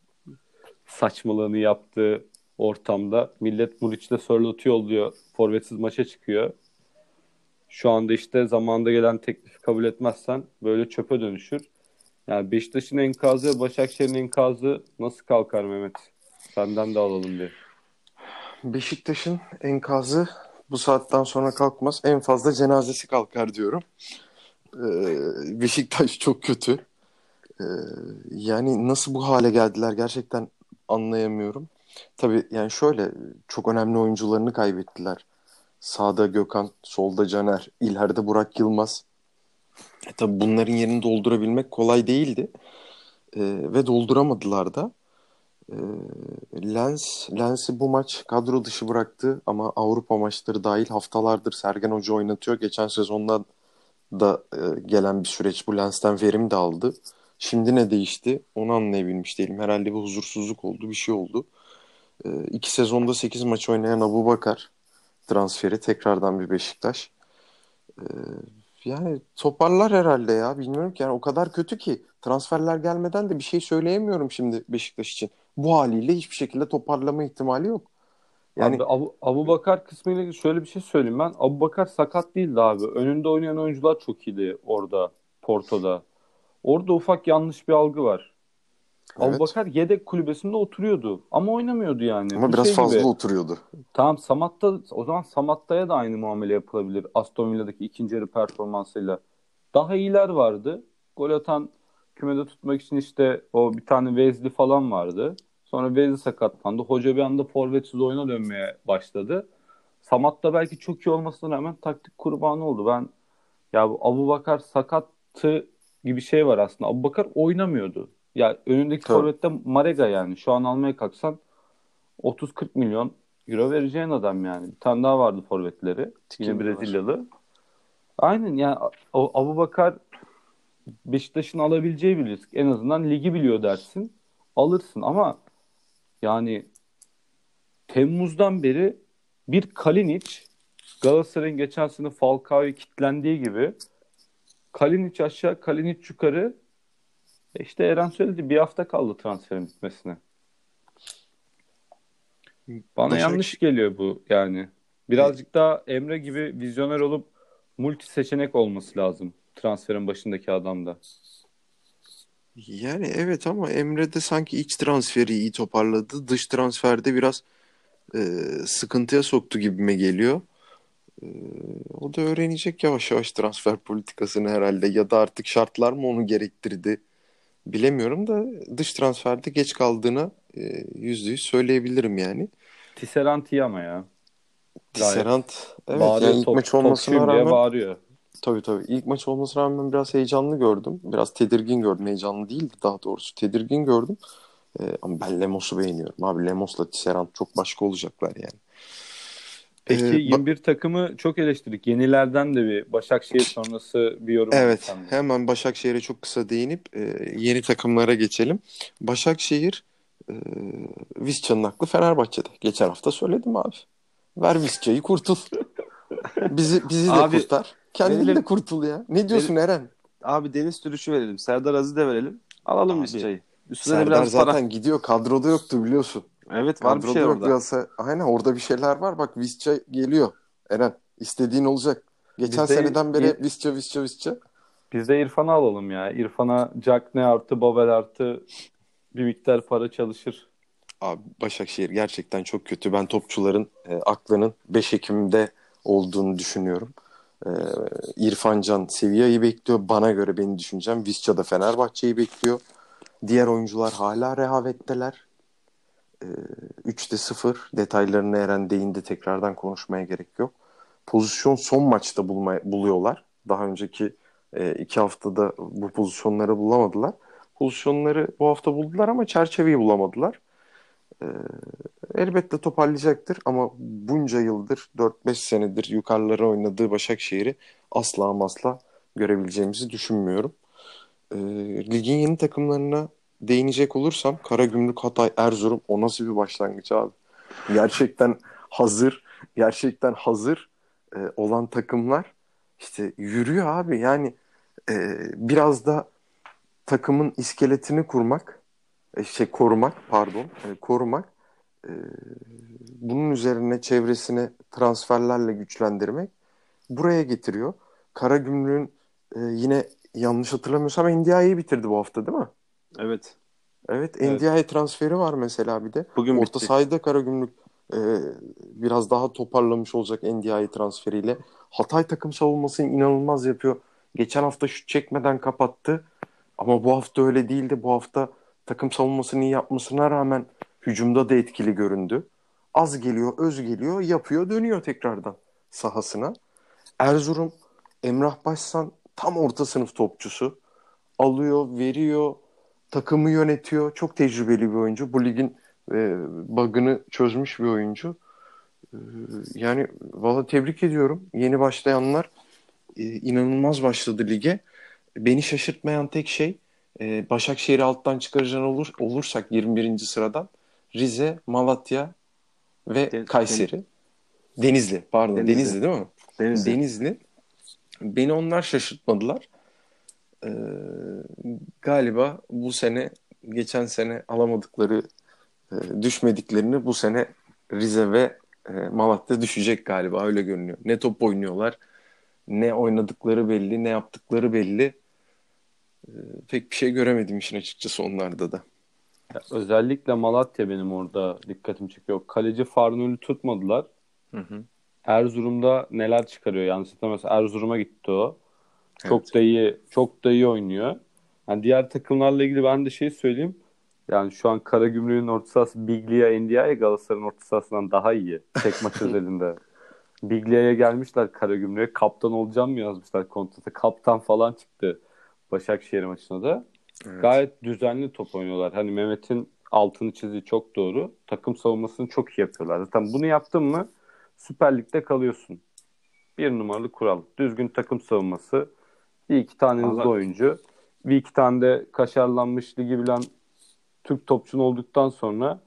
saçmalığını yaptığı ortamda millet Muriç'te Sörlot'u yolluyor. Forvetsiz maça çıkıyor. Şu anda işte zamanda gelen teklifi kabul etmezsen böyle çöpe dönüşür. Yani Beşiktaş'ın enkazı, Başakşehir'in enkazı nasıl kalkar Mehmet? Senden de alalım bir. Beşiktaş'ın enkazı bu saatten sonra kalkmaz. En fazla cenazesi kalkar diyorum. Ee, Beşiktaş çok kötü. Ee, yani nasıl bu hale geldiler gerçekten anlayamıyorum. Tabii yani şöyle çok önemli oyuncularını kaybettiler. Sağda Gökhan, solda Caner, ileride Burak Yılmaz. E tabii bunların yerini doldurabilmek kolay değildi. Ee, ve dolduramadılar da. Ee, Lens, Lens'i bu maç kadro dışı bıraktı ama Avrupa maçları dahil haftalardır Sergen Hoca oynatıyor. Geçen sezonda da e, gelen bir süreç bu Lens'ten verim de aldı. Şimdi ne değişti onu anlayabilmiş değilim. Herhalde bir huzursuzluk oldu, bir şey oldu. E, iki sezonda 8 maç oynayan Abu Bakar transferi tekrardan bir Beşiktaş. E, yani toparlar herhalde ya bilmiyorum ki yani o kadar kötü ki transferler gelmeden de bir şey söyleyemiyorum şimdi Beşiktaş için. Bu haliyle hiçbir şekilde toparlama ihtimali yok. Yani abi, Abu, Abu Bakar kısmıyla şöyle bir şey söyleyeyim ben. Abu Bakar sakat değildi abi. Önünde oynayan oyuncular çok iyiydi orada Porto'da. Orada ufak yanlış bir algı var. Evet. Abu Bakar yedek kulübesinde oturuyordu ama oynamıyordu yani. Ama bir biraz şey fazla gibi. oturuyordu. Tamam Samat'ta o zaman Samatta'ya da aynı muamele yapılabilir. Aston Villa'daki ikinci yarı performansıyla. Daha iyiler vardı. Gol atan kümede tutmak için işte o bir tane Vezli falan vardı. Sonra Vezli sakatlandı. Hoca bir anda forvetsiz oyuna dönmeye başladı. Samat da belki çok iyi olmasına rağmen taktik kurbanı oldu. Ben ya bu Abu Bakar sakattı gibi şey var aslında. Abu Bakar oynamıyordu. Ya önündeki Tabii. forvette Marega yani. Şu an almaya kalksan 30-40 milyon euro vereceğin adam yani. Bir tane daha vardı forvetleri. Yine Brezilyalı. Aynen yani Abu Bakar Beşiktaş'ın alabileceği bir risk. En azından ligi biliyor dersin. Alırsın ama yani Temmuz'dan beri bir Kalinic Galatasaray'ın geçen sene Falcao'yu kitlendiği gibi Kalinic aşağı, Kalinic yukarı. E işte Eren söyledi bir hafta kaldı transferin bitmesine. Bana Başak... yanlış geliyor bu yani. Birazcık daha Emre gibi vizyoner olup multi seçenek olması lazım transferin başındaki adamda. Yani evet ama Emre de sanki iç transferi iyi toparladı. Dış transferde biraz e, sıkıntıya soktu gibime geliyor. E, o da öğrenecek yavaş yavaş transfer politikasını herhalde ya da artık şartlar mı onu gerektirdi bilemiyorum da dış transferde geç kaldığını e, yüzde yüz söyleyebilirim yani. Tisserand iyi ama ya. Tisserand evet yani ilk top, maç olmasına rağmen bağırıyor. Tabii tabii. İlk maç olmasına rağmen biraz heyecanlı gördüm. Biraz tedirgin gördüm. Heyecanlı değildi daha doğrusu. Tedirgin gördüm. Ee, ama ben Lemos'u beğeniyorum. Abi Lemos'la Tisserand çok başka olacaklar yani. Peki ee, 21 ba- takımı çok eleştirdik. Yenilerden de bir Başakşehir sonrası bir yorum. Evet. Sandım. Hemen Başakşehir'e çok kısa değinip e, yeni takımlara geçelim. Başakşehir e, Visca'nın aklı Fenerbahçe'de. Geçen hafta söyledim abi. Ver Visca'yı kurtul. <laughs> bizi bizi de abi, kurtar. Kendin verelim. de kurtul ya. Ne diyorsun verelim. Eren? Abi Deniz Türüş'ü verelim. Serdar Aziz'i de verelim. Alalım Abi, biz çayı. Üstüne Serdar biraz zaten para... gidiyor. Kadroda yoktu biliyorsun. Evet var Kadroda bir şey yok orada. Yoksa, aynen orada bir şeyler var. Bak Visca geliyor. Eren istediğin olacak. Geçen Bizde seneden beri İr... Visca Visca Visca. Biz de İrfan'ı alalım ya. İrfan'a Jack ne artı Babel artı bir miktar para çalışır. Abi Başakşehir gerçekten çok kötü. Ben topçuların e, aklının 5 Ekim'de olduğunu düşünüyorum. Ee, İrfan Can Sevilla'yı bekliyor. Bana göre benim düşüncem Visca da Fenerbahçe'yi bekliyor. Diğer oyuncular hala rehavetteler. Ee, 3'te 0 detaylarını Eren değindi tekrardan konuşmaya gerek yok. Pozisyon son maçta bulma, buluyorlar. Daha önceki e, iki haftada bu pozisyonları bulamadılar. Pozisyonları bu hafta buldular ama çerçeveyi bulamadılar. Ee, elbette toparlayacaktır ama bunca yıldır 4-5 senedir yukarılara oynadığı Başakşehir'i asla ama asla görebileceğimizi düşünmüyorum. E, ligin yeni takımlarına değinecek olursam Karagümrük, Hatay, Erzurum o nasıl bir başlangıç abi? Gerçekten hazır, gerçekten hazır e, olan takımlar işte yürüyor abi. Yani e, biraz da takımın iskeletini kurmak e, şey korumak pardon e, korumak e, bunun üzerine çevresini transferlerle güçlendirmek buraya getiriyor. Karagümrük'ün e, yine yanlış hatırlamıyorsam NDI'yi bitirdi bu hafta değil mi? Evet. Evet, evet. NDI transferi var mesela bir de. Bugün Orta bitti. sahada Karagümrük e, biraz daha toparlamış olacak NDI transferiyle. Hatay takım savunmasını inanılmaz yapıyor. Geçen hafta şut çekmeden kapattı. Ama bu hafta öyle değildi. Bu hafta takım savunmasını iyi yapmasına rağmen hücumda da etkili göründü. Az geliyor, öz geliyor, yapıyor, dönüyor tekrardan sahasına. Erzurum, Emrah Başsan tam orta sınıf topçusu. Alıyor, veriyor, takımı yönetiyor. Çok tecrübeli bir oyuncu. Bu ligin e, bug'ını çözmüş bir oyuncu. E, yani valla tebrik ediyorum. Yeni başlayanlar e, inanılmaz başladı lige. Beni şaşırtmayan tek şey e, Başakşehir'i alttan çıkaracağın olur, olursak 21. sıradan Rize, Malatya ve Den- Kayseri. Denizli pardon Denizli. Denizli, değil mi? Denizli. Denizli. Beni onlar şaşırtmadılar. Ee, galiba bu sene geçen sene alamadıkları e, düşmediklerini bu sene Rize ve e, Malatya düşecek galiba öyle görünüyor. Ne top oynuyorlar ne oynadıkları belli ne yaptıkları belli. Ee, pek bir şey göremedim işin açıkçası onlarda da. Ya özellikle Malatya benim orada dikkatimi çekiyor. Kaleci Farnul'ü tutmadılar. Hı hı. Erzurum'da neler çıkarıyor yanlış Erzurum'a gitti o. Çok da iyi, çok da iyi oynuyor. Yani diğer takımlarla ilgili ben de şey söyleyeyim. Yani şu an Karagümrük'ün orta sahası Biglia Ndiaye Galatasaray'ın orta sahasından daha iyi. Tek maç <laughs> özelinde. Biglia'ya gelmişler Karagümrük'e. Kaptan olacağım mı yazmışlar kontrata. Kaptan falan çıktı Başakşehir maçına da. Evet. Gayet düzenli top oynuyorlar. Hani Mehmet'in altını çizdiği çok doğru. Takım savunmasını çok iyi yapıyorlar. Zaten bunu yaptın mı Süper Lig'de kalıyorsun. Bir numaralı kural. Düzgün takım savunması. Bir iki tane hızlı oyuncu. Bir iki tane de kaşarlanmış ligi bilen Türk topçun olduktan sonra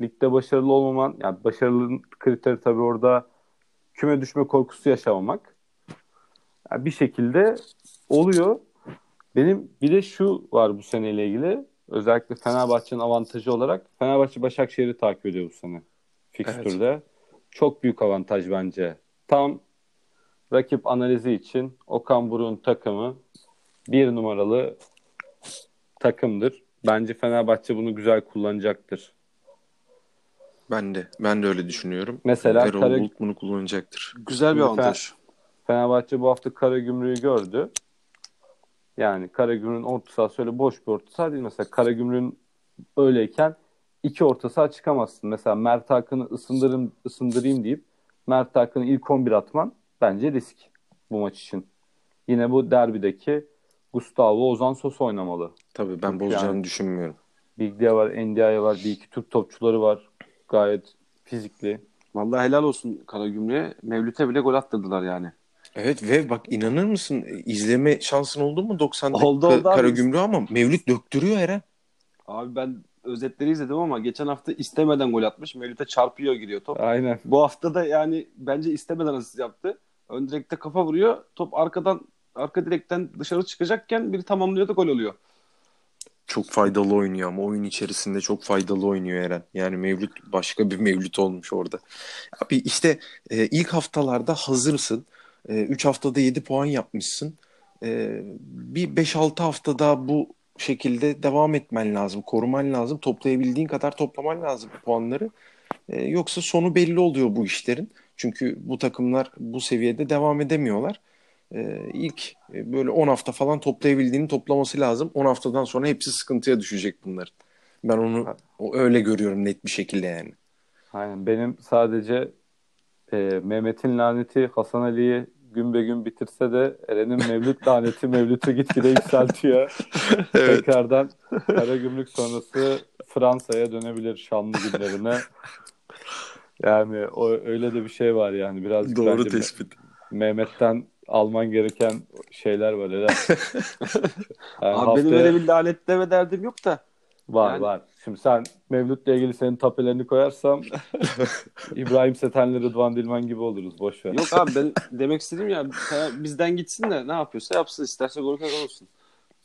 ligde başarılı olmaman, yani başarılının kriteri tabii orada küme düşme korkusu yaşamamak. Yani bir şekilde oluyor. Benim bir de şu var bu seneyle ilgili. Özellikle Fenerbahçe'nin avantajı olarak Fenerbahçe Başakşehir'i takip ediyor bu sene. Fikstürde. Çok büyük avantaj bence. Tam rakip analizi için Okan Buruk'un takımı bir numaralı takımdır. Bence Fenerbahçe bunu güzel kullanacaktır. Ben de ben de öyle düşünüyorum. Mesela Erol Kara- Bulut bunu kullanacaktır. Güzel bir avantaj. Fenerbahçe bu hafta Karagümrük'ü gördü. Yani Karagümrük'ün orta sahası öyle boş bir orta saha değil. Mesela Karagümrük'ün öyleyken iki orta saha çıkamazsın. Mesela Mert Hakan'ı ısındırım, ısındırayım deyip Mert Hakan'ı ilk 11 atman bence risk bu maç için. Yine bu derbideki Gustavo Ozan Sos oynamalı. Tabii ben bozacağını yani. düşünmüyorum. Biglia var, Ndiaye var, bir iki Türk topçuları var. Gayet fizikli. Vallahi helal olsun Karagümrük'e. Mevlüt'e bile gol attırdılar yani. Evet ve bak inanır mısın izleme şansın oldu mu 90 dakika Oldu, oldu abi. Karagümrük ama Mevlüt döktürüyor Eren. Abi ben özetleri izledim ama geçen hafta istemeden gol atmış. Mevlüt'e çarpıyor giriyor top. Aynen. Bu hafta da yani bence istemeden asist yaptı. Ön direkte kafa vuruyor. Top arkadan arka direkten dışarı çıkacakken biri tamamlıyor da gol oluyor. Çok faydalı oynuyor ama oyun içerisinde çok faydalı oynuyor Eren. Yani Mevlüt başka bir Mevlüt olmuş orada. Abi işte e, ilk haftalarda hazırsın. 3 haftada 7 puan yapmışsın. E, bir 5-6 haftada bu şekilde devam etmen lazım. Koruman lazım. Toplayabildiğin kadar toplaman lazım puanları. E, yoksa sonu belli oluyor bu işlerin. Çünkü bu takımlar bu seviyede devam edemiyorlar. İlk e, böyle 10 hafta falan toplayabildiğini toplaması lazım. 10 haftadan sonra hepsi sıkıntıya düşecek bunların. Ben onu öyle görüyorum net bir şekilde yani. Aynen. Benim sadece e, Mehmet'in laneti Hasan Ali'yi gün be gün bitirse de Eren'in Mevlüt <laughs> laneti Mevlüt'ü gitgide yükseltiyor. <laughs> Tekrardan Karagümrük sonrası Fransa'ya dönebilir şanlı günlerine. Yani o öyle de bir şey var yani birazcık Doğru tespit. Mehmet'ten alman gereken şeyler var Eren. <laughs> Yani Abi benim haftaya- öyle bir lanetleme derdim yok da. Var Yani- var. Şimdi sen Mevlüt'le ilgili senin tapelerini koyarsam <laughs> İbrahim Setenli Rıdvan Dilmen gibi oluruz. Boş ver. Yok abi ben demek istediğim ya bizden gitsin de ne yapıyorsa yapsın. isterse gol kazan olsun.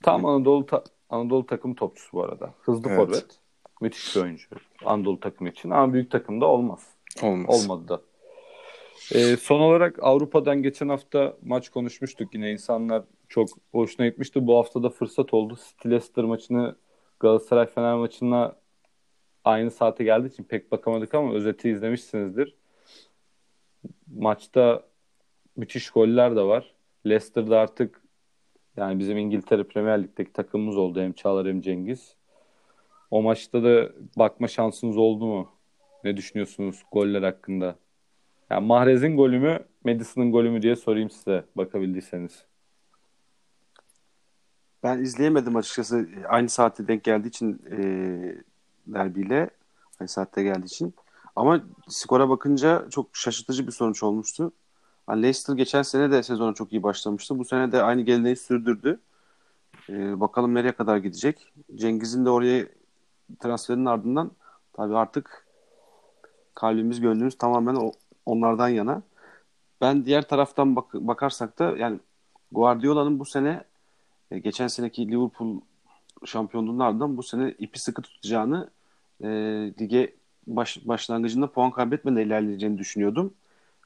Tam Anadolu ta- Anadolu takım topçusu bu arada. Hızlı Evet. forvet. Müthiş bir oyuncu. Anadolu takımı için. Ama büyük takımda olmaz. Olmaz. Olmadı da. Ee, son olarak Avrupa'dan geçen hafta maç konuşmuştuk yine. insanlar çok hoşuna gitmişti. Bu hafta da fırsat oldu. City Leicester maçını Galatasaray Fener maçına aynı saate geldiği için pek bakamadık ama özeti izlemişsinizdir. Maçta müthiş goller de var. Leicester'da artık Yani bizim İngiltere Premier Lig'deki takımımız oldu hem Çağlar hem Cengiz. O maçta da bakma şansınız oldu mu? Ne düşünüyorsunuz goller hakkında? Yani Mahrez'in golü mü, Madison'ın golü mü diye sorayım size bakabildiyseniz. Ben izleyemedim açıkçası. Aynı saatte denk geldiği için e, derbiyle aynı saatte geldiği için. Ama skora bakınca çok şaşırtıcı bir sonuç olmuştu. Hani Leicester geçen sene de sezona çok iyi başlamıştı. Bu sene de aynı geleneği sürdürdü. E, bakalım nereye kadar gidecek. Cengiz'in de oraya transferinin ardından tabii artık kalbimiz gönlümüz tamamen onlardan yana. Ben diğer taraftan bak, bakarsak da yani Guardiola'nın bu sene e, geçen seneki Liverpool şampiyonluğunun ardından bu sene ipi sıkı tutacağını e, lige baş, başlangıcında puan kaybetmeden ilerleyeceğini düşünüyordum.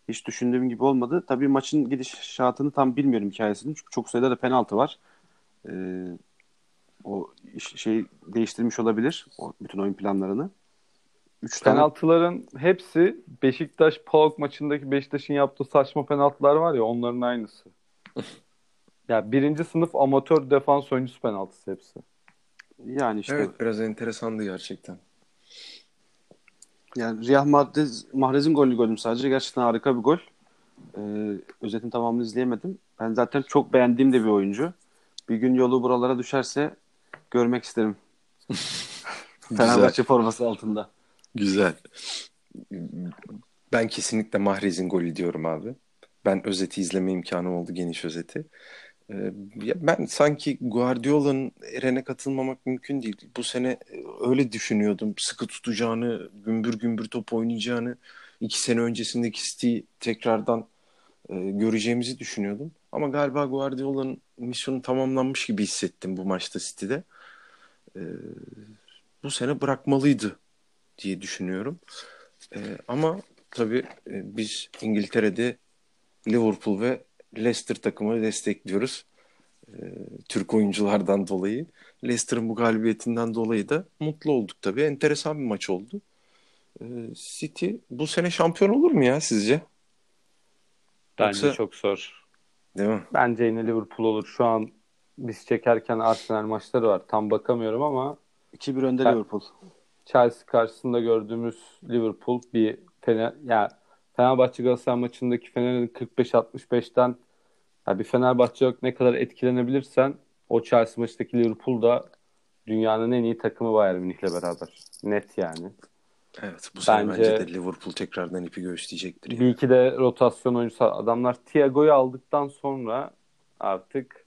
Hiç düşündüğüm gibi olmadı. Tabii maçın gidişatını tam bilmiyorum hikayesini. Çünkü çok sayıda da penaltı var. E, o şey değiştirmiş olabilir. O, bütün oyun planlarını. Üç Penaltıların tane... hepsi Beşiktaş PAOK maçındaki Beşiktaş'ın yaptığı saçma penaltılar var ya onların aynısı. <laughs> Ya birinci sınıf amatör defans oyuncusu penaltısı hepsi. Yani işte evet biraz enteresandı gerçekten. Yani Real Madrid Mahrez'in golü golüm sadece. Gerçekten harika bir gol. Ee, özetin tamamını izleyemedim. Ben zaten çok beğendiğim de bir oyuncu. Bir gün yolu buralara düşerse görmek isterim. <laughs> Fenerbahçe forması altında. Güzel. Ben kesinlikle Mahrez'in golü diyorum abi. Ben özeti izleme imkanı oldu geniş özeti. Ee, ben sanki Guardiola'nın Eren'e katılmamak mümkün değil. Bu sene e, öyle düşünüyordum. Sıkı tutacağını, gümbür gümbür top oynayacağını, iki sene öncesindeki City'yi tekrardan e, göreceğimizi düşünüyordum. Ama galiba Guardiola'nın misyonu tamamlanmış gibi hissettim bu maçta City'de. E, bu sene bırakmalıydı diye düşünüyorum. E, ama tabii e, biz İngiltere'de Liverpool ve Leicester takımı destekliyoruz. E, Türk oyunculardan dolayı. Leicester'ın bu galibiyetinden dolayı da mutlu olduk tabii. Enteresan bir maç oldu. E, City bu sene şampiyon olur mu ya sizce? Bence Yoksa... çok zor. Değil mi? Bence yine Liverpool olur. Şu an biz çekerken Arsenal maçları var. Tam bakamıyorum ama 2-1 önde Liverpool. Chelsea karşısında gördüğümüz Liverpool bir Fener, yani Fenerbahçe Galatasaray maçındaki Fener'in 45-65'ten yani bir Fenerbahçe yok ne kadar etkilenebilirsen o Chelsea maçındaki Liverpool da dünyanın en iyi takımı Bayern Münih'le beraber. Net yani. Evet bu sene bence, bence de Liverpool tekrardan ipi göğüsleyecektir. Yani. Bir iki de rotasyon oyuncusu adamlar Thiago'yu aldıktan sonra artık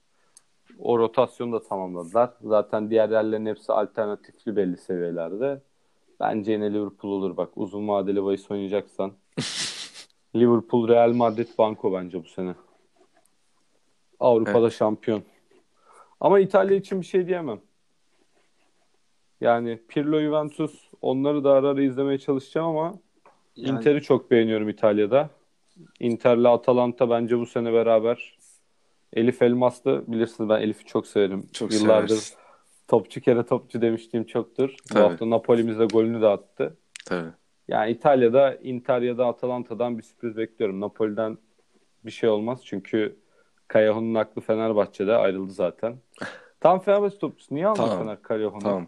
o rotasyonu da tamamladılar. Zaten diğer yerlerin hepsi alternatifli belli seviyelerde. Bence yine Liverpool olur bak. Uzun vadeli bahis oynayacaksan. <laughs> Liverpool, Real Madrid, Banko bence bu sene. Avrupa'da evet. şampiyon. Ama İtalya için bir şey diyemem. Yani Pirlo, Juventus onları da ara ara izlemeye çalışacağım ama yani... Inter'i çok beğeniyorum İtalya'da. Inter'le Atalanta bence bu sene beraber. Elif Elmas da bilirsiniz ben Elif'i çok severim. Çok Yıllardır seversin. topçu kere topçu demiştiğim çoktur. Tabii. Bu hafta Napoli'mize golünü de attı. Tabii. Yani İtalya'da Inter ya da Atalanta'dan bir sürpriz bekliyorum. Napoli'den bir şey olmaz çünkü Kayaho'nun aklı Fenerbahçe'de ayrıldı zaten. Tam Fenerbahçe topçusu. Niye almadın tamam. Fener Kayaho'nu? Tamam.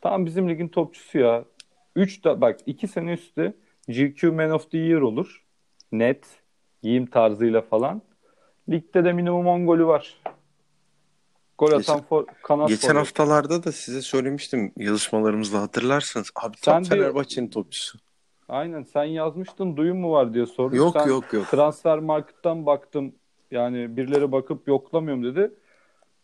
Tamam bizim ligin topçusu ya. 3 da bak 2 sene üstü GQ Man of the Year olur. Net. Giyim tarzıyla falan. Ligde de minimum 10 golü var. Gol atan geçen, for, kanat Geçen forvet. haftalarda da size söylemiştim yazışmalarımızda hatırlarsanız. Abi tam Fenerbahçe'nin topçusu. Aynen sen yazmıştın duyum mu var diye sordum. Yok sen yok yok. Transfer marketten baktım yani birileri bakıp yoklamıyorum dedi.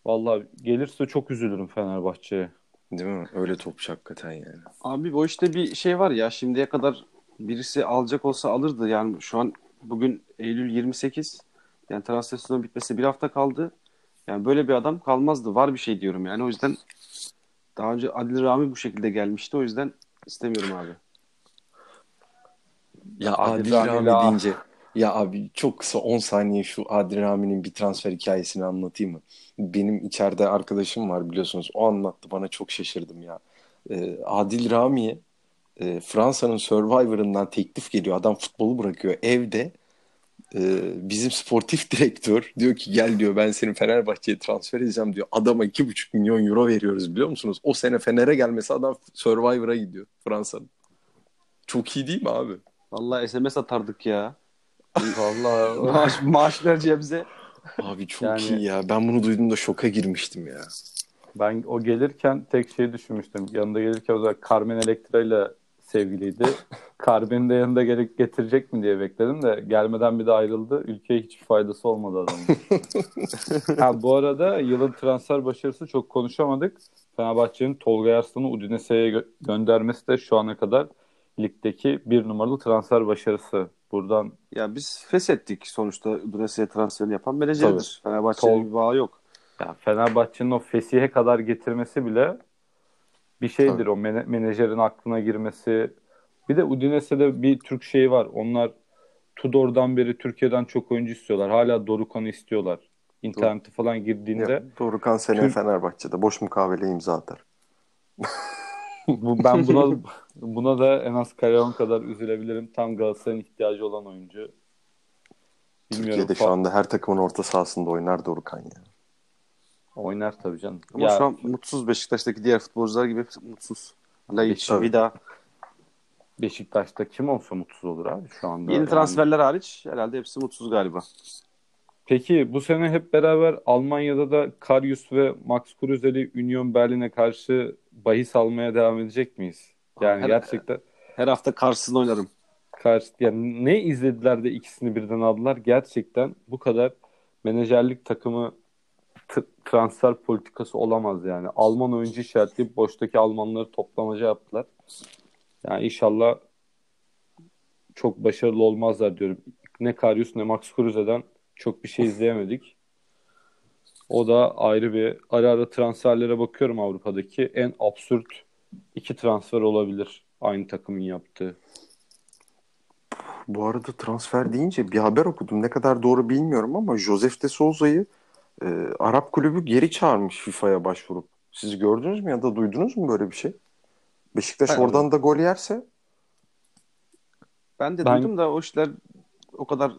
Vallahi gelirse çok üzülürüm Fenerbahçe'ye. Değil mi? Öyle topçu hakikaten yani. Abi bu işte bir şey var ya şimdiye kadar birisi alacak olsa alırdı. Yani şu an bugün Eylül 28 yani transfer sezonu bitmesi bir hafta kaldı. Yani böyle bir adam kalmazdı. Var bir şey diyorum yani. O yüzden daha önce Adil Rami bu şekilde gelmişti. O yüzden istemiyorum abi. Ya Adil, Adil Rami, Rami deyince ya abi çok kısa 10 saniye şu Adil Rami'nin bir transfer hikayesini anlatayım mı? Benim içeride arkadaşım var biliyorsunuz. O anlattı bana çok şaşırdım ya. Ee, Adil Rami'ye e, Fransa'nın Survivor'ından teklif geliyor. Adam futbolu bırakıyor evde e, bizim sportif <laughs> direktör diyor ki gel diyor ben seni Fenerbahçe'ye transfer edeceğim diyor. Adama 2,5 milyon euro veriyoruz biliyor musunuz? O sene Fener'e gelmesi adam Survivor'a gidiyor Fransa'nın. Çok iyi değil mi abi? Vallahi SMS atardık ya. Vallahi <laughs> Maaş, maaş vereceğimize. Abi çok Yani- iyi ya. Ben bunu duyduğumda şoka girmiştim ya. ben o gelirken tek şey düşünmüştüm. Yanında gelirken o zaman Carmen Electra ile sevgiliydi. Carmen'i de yanında gelip getirecek mi diye bekledim de gelmeden bir de ayrıldı. Ülkeye hiçbir faydası olmadı adamın. <laughs> ha, bu arada yılın transfer başarısı çok konuşamadık. Fenerbahçe'nin Tolga Arslan'ı Udinese'ye gö- göndermesi de şu ana kadar ligdeki bir numaralı transfer başarısı. Buradan Ya biz feshettik sonuçta Udinese'ye transferini yapan menajeridir. Fenerbahçe'nin Tol- bir bağı yok. ya Fenerbahçe'nin o Fesih'e kadar getirmesi bile bir şeydir Tabii. o mene- menajerin aklına girmesi. Bir de Udinese'de bir Türk şeyi var. Onlar Tudor'dan beri Türkiye'den çok oyuncu istiyorlar. Hala Dorukan'ı istiyorlar. İnternete falan girdiğinde Ya, Dorukan seneye Türk- Fenerbahçe'de boş mukavele imza atar. bu, ben buna <laughs> buna da en az Karayon kadar üzülebilirim. Tam Galatasaray'ın ihtiyacı olan oyuncu. Bilmiyorum. Türkiye'de şu anda her takımın orta sahasında oynar Dorukan ya. Oynar tabii canım. Ama Ya, şu an mutsuz Beşiktaş'taki diğer futbolcular gibi mutsuz. Laiç. Vida. Beşiktaş'ta kim olsa mutsuz olur abi şu anda. Yeni Yani- transferler hariç herhalde hepsi mutsuz galiba. Peki bu sene hep beraber Almanya'da da Karius ve Max Kruseli Union Berlin'e karşı bahis almaya devam edecek miyiz? Yani Her- gerçekten Her hafta karşısında oynarım. karşı yani ne izlediler de ikisini birden aldılar? Gerçekten bu kadar menajerlik takımı transfer politikası olamaz yani. Alman oyuncu işaretleyip boştaki Almanları toplamaca yaptılar. Yani inşallah çok başarılı olmazlar diyorum. Ne Karius ne Max Kruse'den çok bir şey izleyemedik. O da ayrı bir ara ara transferlere bakıyorum Avrupa'daki en absürt iki transfer olabilir aynı takımın yaptığı. Bu arada transfer deyince bir haber okudum. Ne kadar doğru bilmiyorum ama Josef de Souza'yı e, Arap kulübü geri çağırmış FIFA'ya başvurup. Siz gördünüz mü ya da duydunuz mu böyle bir şey? Beşiktaş Ben- oradan da gol yerse Ben de Ben- duydum da o işler o kadar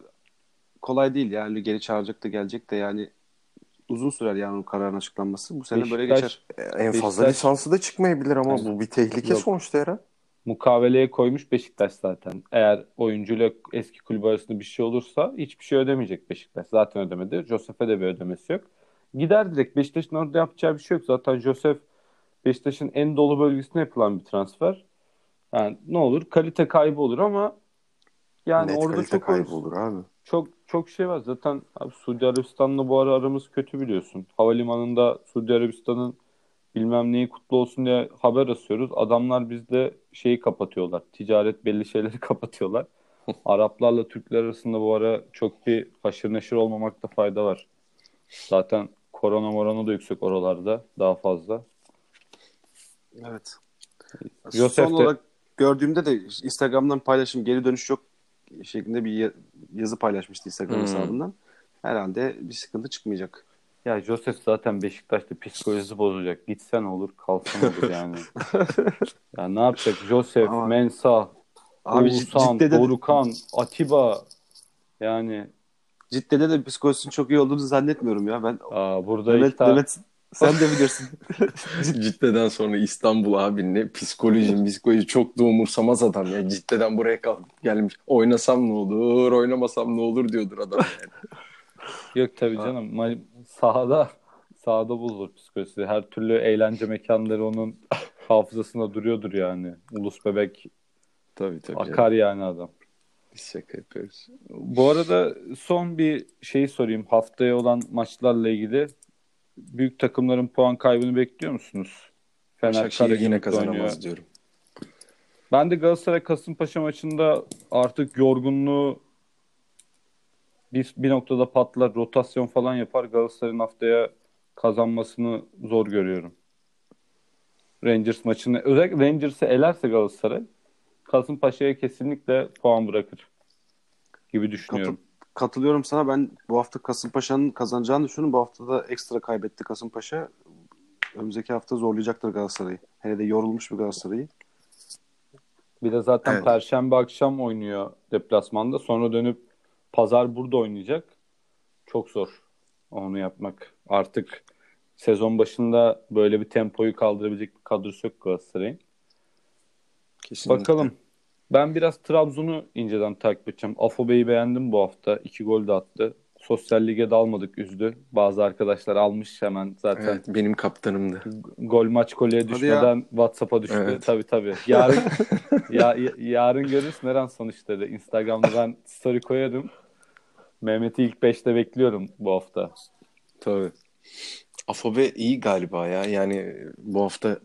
kolay değil yani geri çağıracak da gelecek de yani uzun sürer yani o kararın açıklanması. Bu sene böyle Beşiktaş- geçer. e, en fazla Beşiktaş- lisansı da çıkmayabilir ama Evet. bu bir tehlike Yok. sonuçta Eren. Mukaveleye koymuş Beşiktaş zaten. Eğer oyuncuyla eski kulüp arasında bir şey olursa hiçbir şey ödemeyecek Beşiktaş. Zaten ödemedi. Josef'e de bir ödemesi yok. Gider direkt. Beşiktaş'ın orada yapacağı bir şey yok. Zaten Josef Beşiktaş'ın en dolu bölgesine yapılan bir transfer. Yani ne olur? Kalite kaybı olur ama yani Net orada kalite çok kaybı olur abi. çok çok şey var. Zaten abi Suudi Arabistan'la bu ara aramız kötü biliyorsun. Havalimanında Suudi Arabistan'ın bilmem neyi kutlu olsun diye haber asıyoruz. Adamlar bizde şeyi kapatıyorlar. Ticaret belli şeyleri <laughs> kapatıyorlar. Araplarla Türkler arasında bu ara çok bir haşır neşir olmamakta fayda var. Zaten korona morona da yüksek oralarda daha fazla. Evet. Josef Son de- olarak gördüğümde de Instagram'dan paylaşım geri dönüş yok şeklinde bir ya- yazı paylaşmıştı Instagram Hmm. hesabından. Herhalde bir sıkıntı çıkmayacak. Ya Josef zaten Beşiktaş'ta psikolojisi bozulacak. Gitsen olur, kalsan olur <laughs> yani. ya ne yapacak? Josef, Ama- Mensah, Abi Oğuzhan, Cidde'de, Dorukan, Atiba. Yani Cidde'de de psikolojisinin çok iyi olduğunu zannetmiyorum ya. Ben aa, burada Demet, tane- Demet sen de bilirsin. <laughs> Cidde'den sonra İstanbul abi ne psikoloji psikoloji çok da umursamaz adam ya. Cidde'den buraya kalkıp gelmiş. Oynasam ne olur, oynamasam ne olur diyordur adam yani. <laughs> Yok tabii canım. Ma- Sahada sahada bozulur psikolojisi. Her türlü eğlence mekanları onun <laughs> hafızasında duruyordur yani. Ulus bebek tabii tabii. akar yani adam. Biz şaka yapıyoruz. Bu arada son bir şey sorayım. Haftaya olan maçlarla ilgili büyük takımların puan kaybını bekliyor musunuz? Fener Başakşehir yine Karagümrük'le oynuyor. kazanamaz diyorum. Ben de Galatasaray Kasımpaşa maçında artık yorgunluğu bir, bir noktada patlar, rotasyon falan yapar. Galatasaray'ın haftaya kazanmasını zor görüyorum. Rangers maçını özellikle Rangers'ı elerse Galatasaray Kasımpaşa'ya kesinlikle puan bırakır gibi düşünüyorum. Katılıyorum sana. Ben bu hafta Kasımpaşa'nın kazanacağını düşünüyorum. Bu hafta da ekstra kaybetti Kasımpaşa. Önümüzdeki hafta zorlayacaktır Galatasaray'ı. Hele de yorulmuş bir Galatasaray'ı. Bir de zaten Evet. Perşembe akşam oynuyor deplasmanda. Sonra dönüp pazar burada oynayacak. Çok zor onu yapmak. Artık sezon başında böyle bir tempoyu kaldırabilecek bir kadrosu yok Galatasaray'ın. Kesinlikle. Bakalım. Ben biraz Trabzon'u inceden takip edeceğim. Afobe'yi beğendim bu hafta. İki gol de attı. Sosyal lige de almadık üzdü. Bazı arkadaşlar almış hemen zaten. Evet, benim kaptanımdı. Gol maç Hadi düşmeden WhatsApp'a düştü. Evet. Tabii tabii. Yarın <laughs> ya, ya- yarın görürsün Eren sonuçları. Instagram'da ben story koyarım. Mehmet'i ilk 5'te bekliyorum bu hafta. Tabii. Afobe iyi galiba ya. Yani bu hafta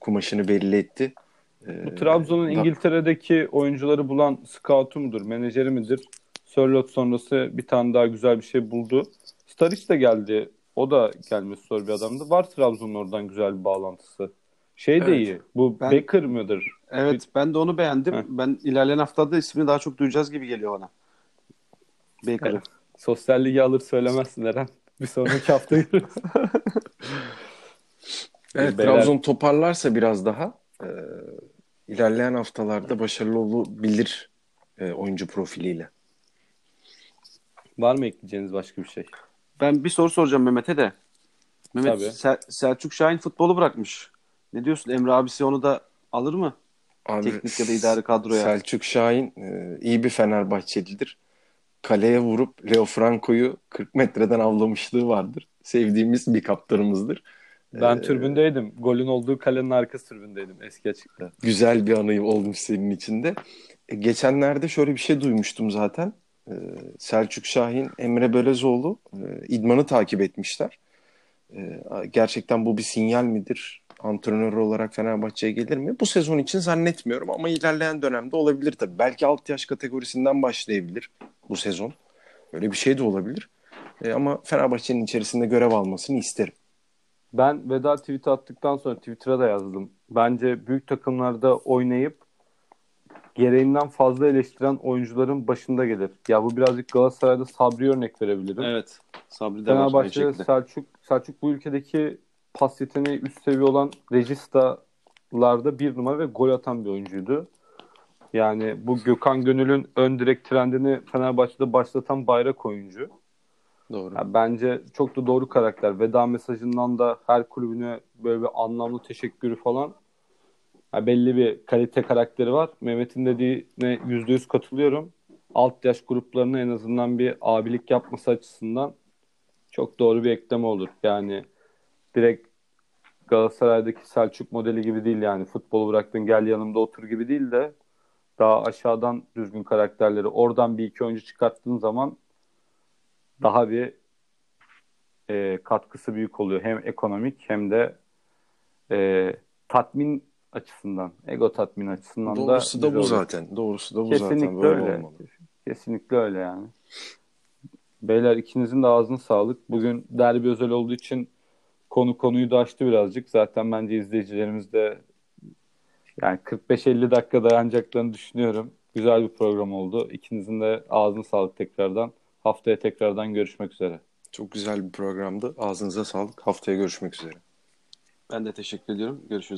kumaşını belli etti. Ee, Bu Trabzon'un da- İngiltere'deki oyuncuları bulan scout'u mudur, menajeri midir? Sörlot sonrası bir tane daha güzel bir şey buldu. Staric de geldi. O da gelmesi zor bir adamdı. Var Trabzon'un oradan güzel bir bağlantısı. Şey de Evet. iyi. Bu Ben- Becker mıdır? Evet ben de onu beğendim. Heh. Ben ilerleyen haftada ismini daha çok duyacağız gibi geliyor bana. Baker'ı. Sosyal ligi alır söylemezsin Eren. Bir sonraki hafta <laughs> görürüz. Evet, Beyler- Trabzon toparlarsa biraz daha e, ilerleyen haftalarda başarılı olabilir e, oyuncu profiliyle. Var mı ekleyeceğiniz başka bir şey? Ben bir soru soracağım Mehmet'e de. Mehmet Tabii. Sel- Selçuk Şahin futbolu bırakmış. Ne diyorsun? Emre abisi onu da alır mı? Abi, Teknik ya da idari kadroya. Selçuk Şahin e, iyi bir Fenerbahçelidir. Kaleye vurup Leo Franco'yu 40 metreden avlamışlığı vardır. Sevdiğimiz bir kaptanımızdır. Ben Ee, türbündeydim. Golün olduğu kalenin arkası türbündeydim eski açıkta. güzel bir anı olmuş senin içinde. E, geçenlerde şöyle bir şey duymuştum zaten. E, Selçuk Şahin, Emre Belezoğlu e, idmanı takip etmişler. E, gerçekten bu bir sinyal midir? Antrenör olarak Fenerbahçe'ye gelir mi? Bu sezon için zannetmiyorum ama ilerleyen dönemde olabilir tabii. Belki alt yaş kategorisinden başlayabilir bu sezon. Öyle bir şey de olabilir. E, ama Fenerbahçe'nin içerisinde görev almasını isterim. Ben veda tweet'i attıktan sonra Twitter'a da yazdım. Bence büyük takımlarda oynayıp gereğinden fazla eleştiren oyuncuların başında gelir. Ya bu birazcık Galatasaray'da Sabri örnek verebilirim. Evet. Sabri de Fenerbahçe'de. Selçuk, Selçuk bu ülkedeki pas yeteneği üst seviye olan rejistalarda bir numara ve gol atan bir oyuncuydu. Yani bu Gökhan Gönül'ün ön direk trendini Fenerbahçe'de başlatan bayrak oyuncu. Doğru. Ya bence çok da doğru karakter. Veda mesajından da her kulübüne böyle bir anlamlı teşekkürü falan. Ya belli bir kalite karakteri var. Mehmet'in dediğine yüzde yüz katılıyorum. Alt yaş gruplarına en azından bir abilik yapması açısından çok doğru bir ekleme olur. Yani direkt Galatasaray'daki Selçuk modeli gibi değil yani. Futbolu bıraktın gel yanımda otur gibi değil de daha aşağıdan düzgün karakterleri oradan bir iki oyuncu çıkarttığın zaman daha bir e, katkısı büyük oluyor. Hem ekonomik hem de e, tatmin açısından, ego tatmin açısından Doğrusu da da bu oluyor. zaten. Doğrusu da bu Kesinlikle zaten. Böyle öyle. olmalı. Kesinlikle öyle yani. Beyler ikinizin de ağzına sağlık. Bugün derbi özel olduğu için konu konuyu da açtı birazcık. Zaten bence izleyicilerimiz de yani 45-50 dakika dayanacaklarını düşünüyorum. Güzel bir program oldu. İkinizin de ağzına sağlık tekrardan. Haftaya tekrardan görüşmek üzere. Çok güzel bir programdı. Ağzınıza sağlık. Haftaya görüşmek üzere. Ben de teşekkür ediyorum. Görüşürüz.